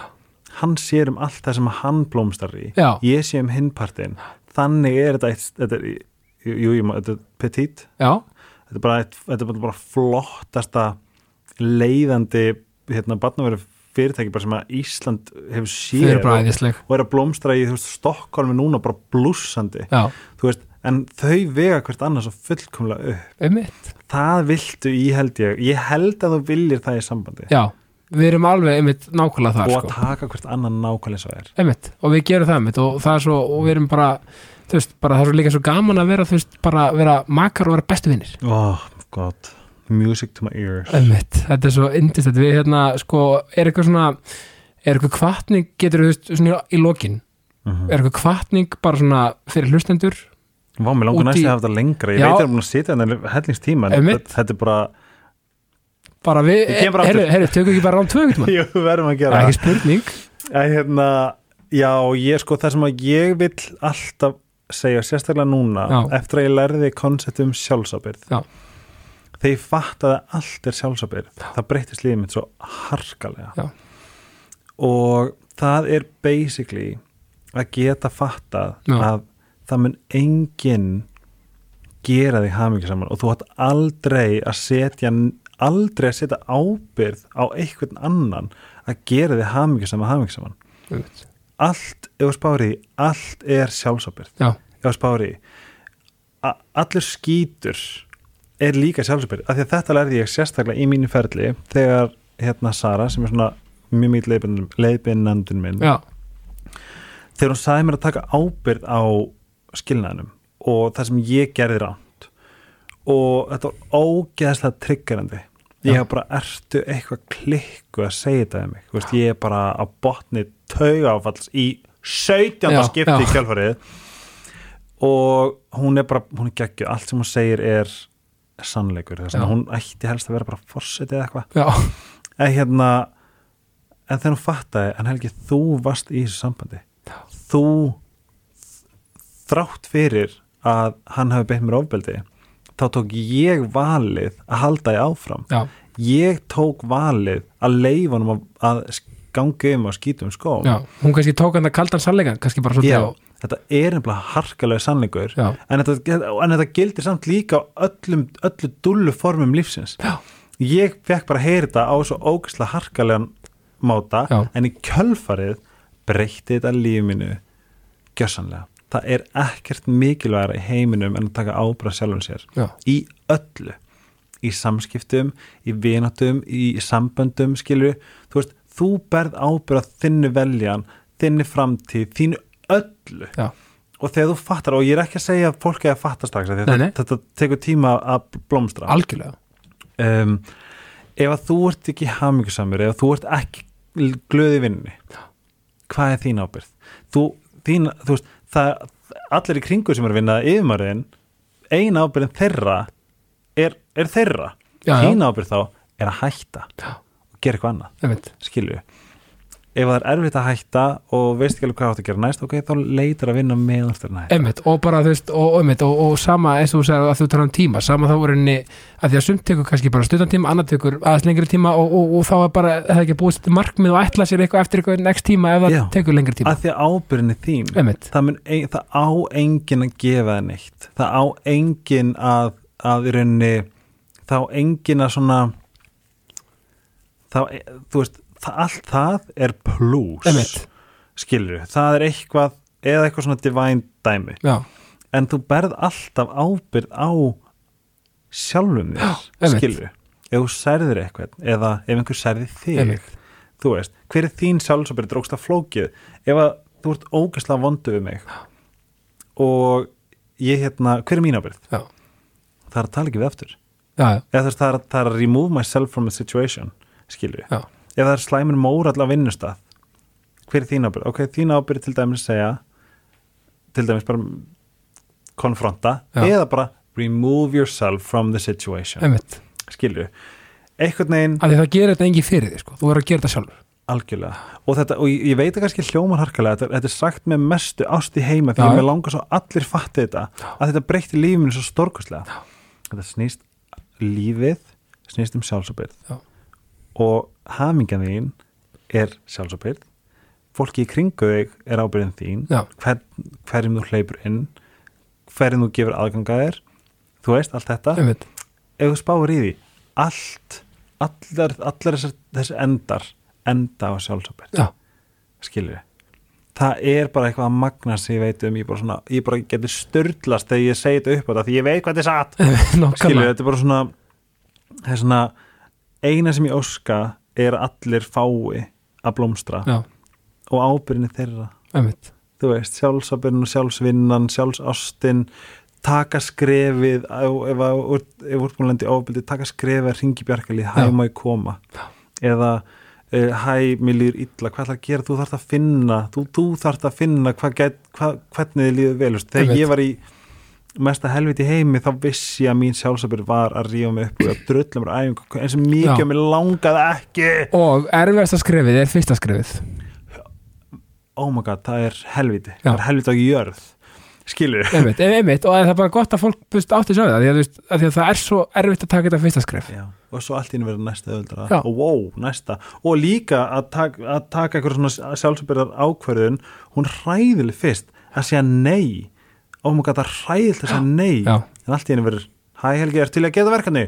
hann sér um allt það sem hann blómstar í. Já. ég sé um hinpartin þannig er þetta, þetta er, jú, jú, þetta er petit. Já, þetta er bara, þetta er bara flottasta leiðandi hérna barnaveru fyrirtæki bara sem að Ísland hefur bara og, er að blómstra í veist, Stokkólmi núna bara blúsandi já, þú veist, en þau vega hvert annars svo fullkomlega upp. Einmitt. Það viltu í held ég. Ég held að þú viljir það í sambandi. Já, við erum alveg einmitt nákvæmlega þar og sko. að taka hvert annan nákvæmlega svo er. Einmitt, og við gerum það einmitt og það er svo, og við erum bara þú veist, bara það er svo líka svo gaman að vera þú veist, bara vera makar og vera bestu vinnir oh god, music to my ears. Einmitt, þetta er svo indist við hérna, sko, er eitthvað svona er eitthvað kvartning, getur þú veist svona í lokin, mm er eitthvað kvartning bara svona fyrir hlustendur Vá, mér langar næst í- að hafa þetta lengra. Ég Já. veit að það er búin að sitja þannig hellingstíma en þetta, er bara bara við, heyrðu, heyrðu, tökum ekki bara án tvö tíma Jú, við verðum að það er ekki spurning. Æ, hérna, Já, ég sko það sem að ég vil alltaf segja, sérstaklega núna Já. eftir að ég lærði koncept um sjálfsábyrð Já. þegar ég fatt að allt er sjálfsábyrð það breytist lífið mitt svo harkalega. Já. og það er basically að geta fattað að það mun enginn gera þig hamingi saman og þú hætt aldrei að setja aldrei að setja ábyrð á einhvern annan að gera þig hamingi saman hamingi saman Einmitt. allt, ef þú spári, í, allt er sjálfsábyrð já, ef þú spári, í, a- allur skítur er líka sjálfsábyrð, af því að þetta lærði ég sérstaklega í mínu ferli þegar hérna Sara, sem er svona mjög mýt leiðbinnandun minn já, þegar hún sagði mér að taka ábyrð á skilnaðinum og það sem ég gerði ránt og þetta var ógeðslega triggerandi. Ég Já. hef bara ertu eitthvað klikku að segja þetta um mig? Veist, ég er bara á botni taugáfalls í 17. Já, skipti í já. kjálfarið og hún er bara hún er geggju, allt sem hún segir er sannleikur, Já. að hún ætti helst að vera bara fórsetið eitthvað. Já, en hérna en þegar hún fattaði, en Helgi þú varst í þessu sambandi. Þú þrátt fyrir að hann hafi beitt mér ofbeldi þá tók ég valið að halda ég áfram. Já, ég tók valið að leifa honum að, gangi um og skýtum skó já hún kannski tók hann að kaldan sannleikan kannski bara svolítið á þetta er nefnilega harkalega sannleikur en þetta, en þetta gildir samt líka öllum, öllu dullu formum lífsins. Já. ég fekk bara að heyra þetta á svo ógæslega harkalegan máta en í kjölfarið breytti þetta lífið mínu gjössanlega það er ekkert mikilvægara í heiminum en að taka ábyrða sjálfum sér. Já, í öllu. Í samskiptum, í vinatum í samböndum, skilur þú veist, þú berð ábyrða þinnu veljan, þinni framtíð þínu öllu. Já, og þegar þú fattar, og ég er ekki að segja að fólk er að fatta strax, Nei, nei. þetta, þetta tekur tíma að blómstra. Algjörlega. Um, ef að þú ert ekki hamingjusamur, ef þú ert ekki glöði vinni hvað er þín ábyrð þú, þín, þú veist, það, allir í kringu sem er að vinna yfirmæriðin eina ábyrðin þeirra er, er þeirra. Hína ábyrð þá er að hætta Já. og gera eitthvað annað. Skilju ef það er erfitt að hætta og veist ekki alveg hvað átt að gera næst ok, þá leitur að vinna meðan að hætta og bara þú veist, og, einmitt, og, og sama eins og þú segir að þú talar um tíma, sama þá er henni að því að sumt tekur kannski bara stuttan tíma, annar tekur aðeins lengri tíma og, og, og þá er bara, það ekki búið til markmið og ætla sér eitthvað eftir eitthvað next tíma ef það Já. tekur lengri tíma? Að því að ábyrðin er þín. Það, mun, það á engin að gefa það neitt. Það á engin að að í rauninni þá engin að svona þá, þú veist allt það er plus skilur, það er eitthvað eða eitthvað svona divine dæmi. Já, en þú berð alltaf ábyrð á sjálfum þér skilur, ef þú særðir eitthvað eða ef einhver særði þig Einmitt. þú veist, hver er þín sjálfsabyrð drókst að flókið, ef að þú ert ógæslega vondu við mig og ég hérna, hver er mín ábyrð? já, það er að tala ekki við aftur. Já, eða það er, að- að remove myself from the situation skilur, já, ef það er slæmin mórall á vinnustað hver er þín ábyrð? ok, þín ábyrð til dæmis segja til dæmis bara konfronta Já. eða bara remove yourself from the situation. Einmitt. Skilju, einhvern veginn því það gerir þetta engi fyrir þig sko, þú verður að gera þetta sjálfur. Algjörlega. Og, þetta, og ég, ég veit að kannski hljómar harkalega þetta, þetta er sagt með mestu ást í heima því Já. að mér langar svo allir fatti þetta að þetta breytti lífinu svo stórkustlega þetta snýst lífið snýst um sjálfsabyrð. Já. og hamingjan þín er sjálfsabyrð fólki í kringu þig er ábyrðin þín. Hver, hverjum þú hleypur inn hverjum þú gefur aðgangaðir þú veist, allt þetta. Einmitt, ef þú spáir í því allt, allar, allar þessar, þessi endar enda á sjálfsabyrð já, skilur það er bara eitthvað að magna sem ég veit um. Ég bara, svona, ég bara getur störtlast þegar ég segi þetta upp á þetta því ég veit hvað þetta er satt. Skilur, þetta er bara svona það er svona eina sem ég óska er allir fái að blómstra já, og ábyrðinni þeirra. Einmitt, þú veist, sjálfsabyrðin og sjálfsvinnan sjálfsástin taka skrefið ef úrbúinlendi ofbeldi, taka skrefið að ringi bjarkalið, hæ Já. má ég koma? Eða uh, hæ, mér líður illa, hvað ætlar að gera, þú þarft að finna þú, þú þarft að finna hvað get, hvað, hvernig þið líður vel, þú veist, þegar Einmitt. ég var í mesta helviti heimi þá vissi ég að mín sjálfsabyrð var að rífa mig upp og að drulla mér á æfingu. Eins og mikið að mér langaði ekki. Og erfiðasta skrefið er fyrsta skrefið. Oh my god, það er helviti. Já. það er helviti á jörð. Skilur einmitt, einmitt, og það er bara gott að fólk átti svo það, því að, að því að það er svo erfitt að taka þetta fyrsta skref. Já, og svo allt í einu verður næsta öðuldra og wow, næsta. Og líka að, tak, að taka eitthvað svona sjálfsbyrðar ákverðun hún hræðileg fyrst að segja nei maður gæta hræðileg að nei. Já, en allt í einu verður hæ Helgi, er til að geta verkefni?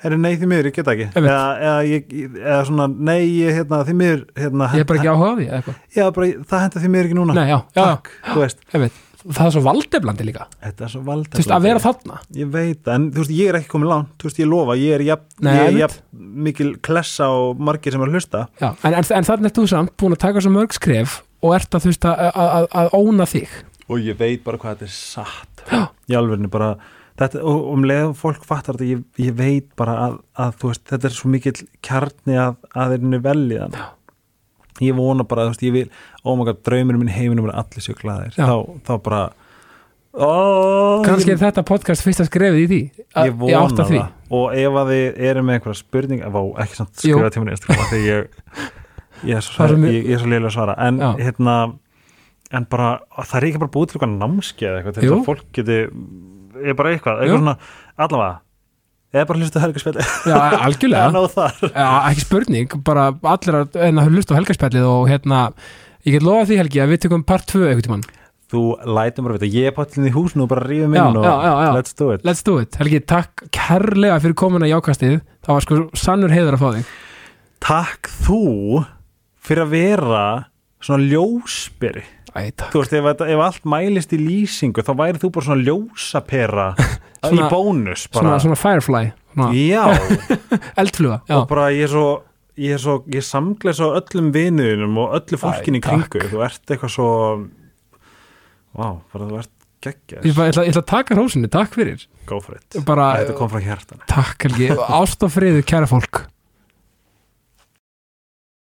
Er nei því miður, ég geta ekki. Eða, eða, ég, eða svona nei, ég, hérna, því miður hérna, ég er bara ekki áhuga á því já, bara, það henda því miður ekki núna. Nei, já, takk, það er svo valdeflandi líka, þetta er svo valda þú veist, að vera þarna. Ég veit, það, en þú veist, ég er ekki komin langt. Þú veist, ég lofa, ég er jafn, ég er jafn mikil klessa og margir sem er hlusta. En, en, en þannig er þú samt búin að taka svo mörg skref og ert að þú veist að, að, að, að óna þig og ég veit bara hvað þetta er satt. Í alvegni bara þetta, og um leið og fólk fattar þetta ég, ég veit bara að, að þú veist þetta er svo mikill kjarni að, að þeirinu veljiðan Já. ég vona bara, þú veist, ég vil ómaka drauminu minn heiminum er allir séu glæðir þá, þá bara ó, kannski ég, er þetta podcast fyrsta skrefið í því? Að, ég vona átt að því? það. Og ef að þið eru með einhverja spurning vá, ekki samt skrifa tíma í Instagram af því ég, ég er svo, Það ég, ég svo leilig að svara. En Já. hérna en bara, það er ekki bara búið til eitthvað námskeið eitthvað til þess að fólk geti er bara eitthvað, eitthvað svona allavega, eða bara hlustu helgarspilli já, algjörlega. Að Já, ekki spurning, bara allir að en að hlusta á helgarspjallið og hérna ég get lofa því Helgi að við tökum part 2 einhvern tímann, þú lætum bara vita, ég er pátlinn í húsinu og bara rífum Já, inn og já, já, já. let's do it. Let's do it. Helgi, takk kærlega fyrir komuna í ákastið það var sko sannur heiður að fá þig. Takk þú fyrir að vera svona ljósberi Æ, þú veist, ef, þetta- ef allt mælist í lýsingu þá væri þú bara svona ljósapera í Svona- bónus svona, bara. svona firefly, svona já, eldfluga já, og bara ég er svo ég er svo, ég samgleð svo öllum vinuðinum og öllu fólkinni í kringu. þú ert eitthvað svo vá, bara þú ert geggjær ég, ég, ætla, ég ætla að taka hrósinni, takk fyrir. Go for it, bara, þetta kom frá hjartan takk Helgi, ást og friður kæra fólk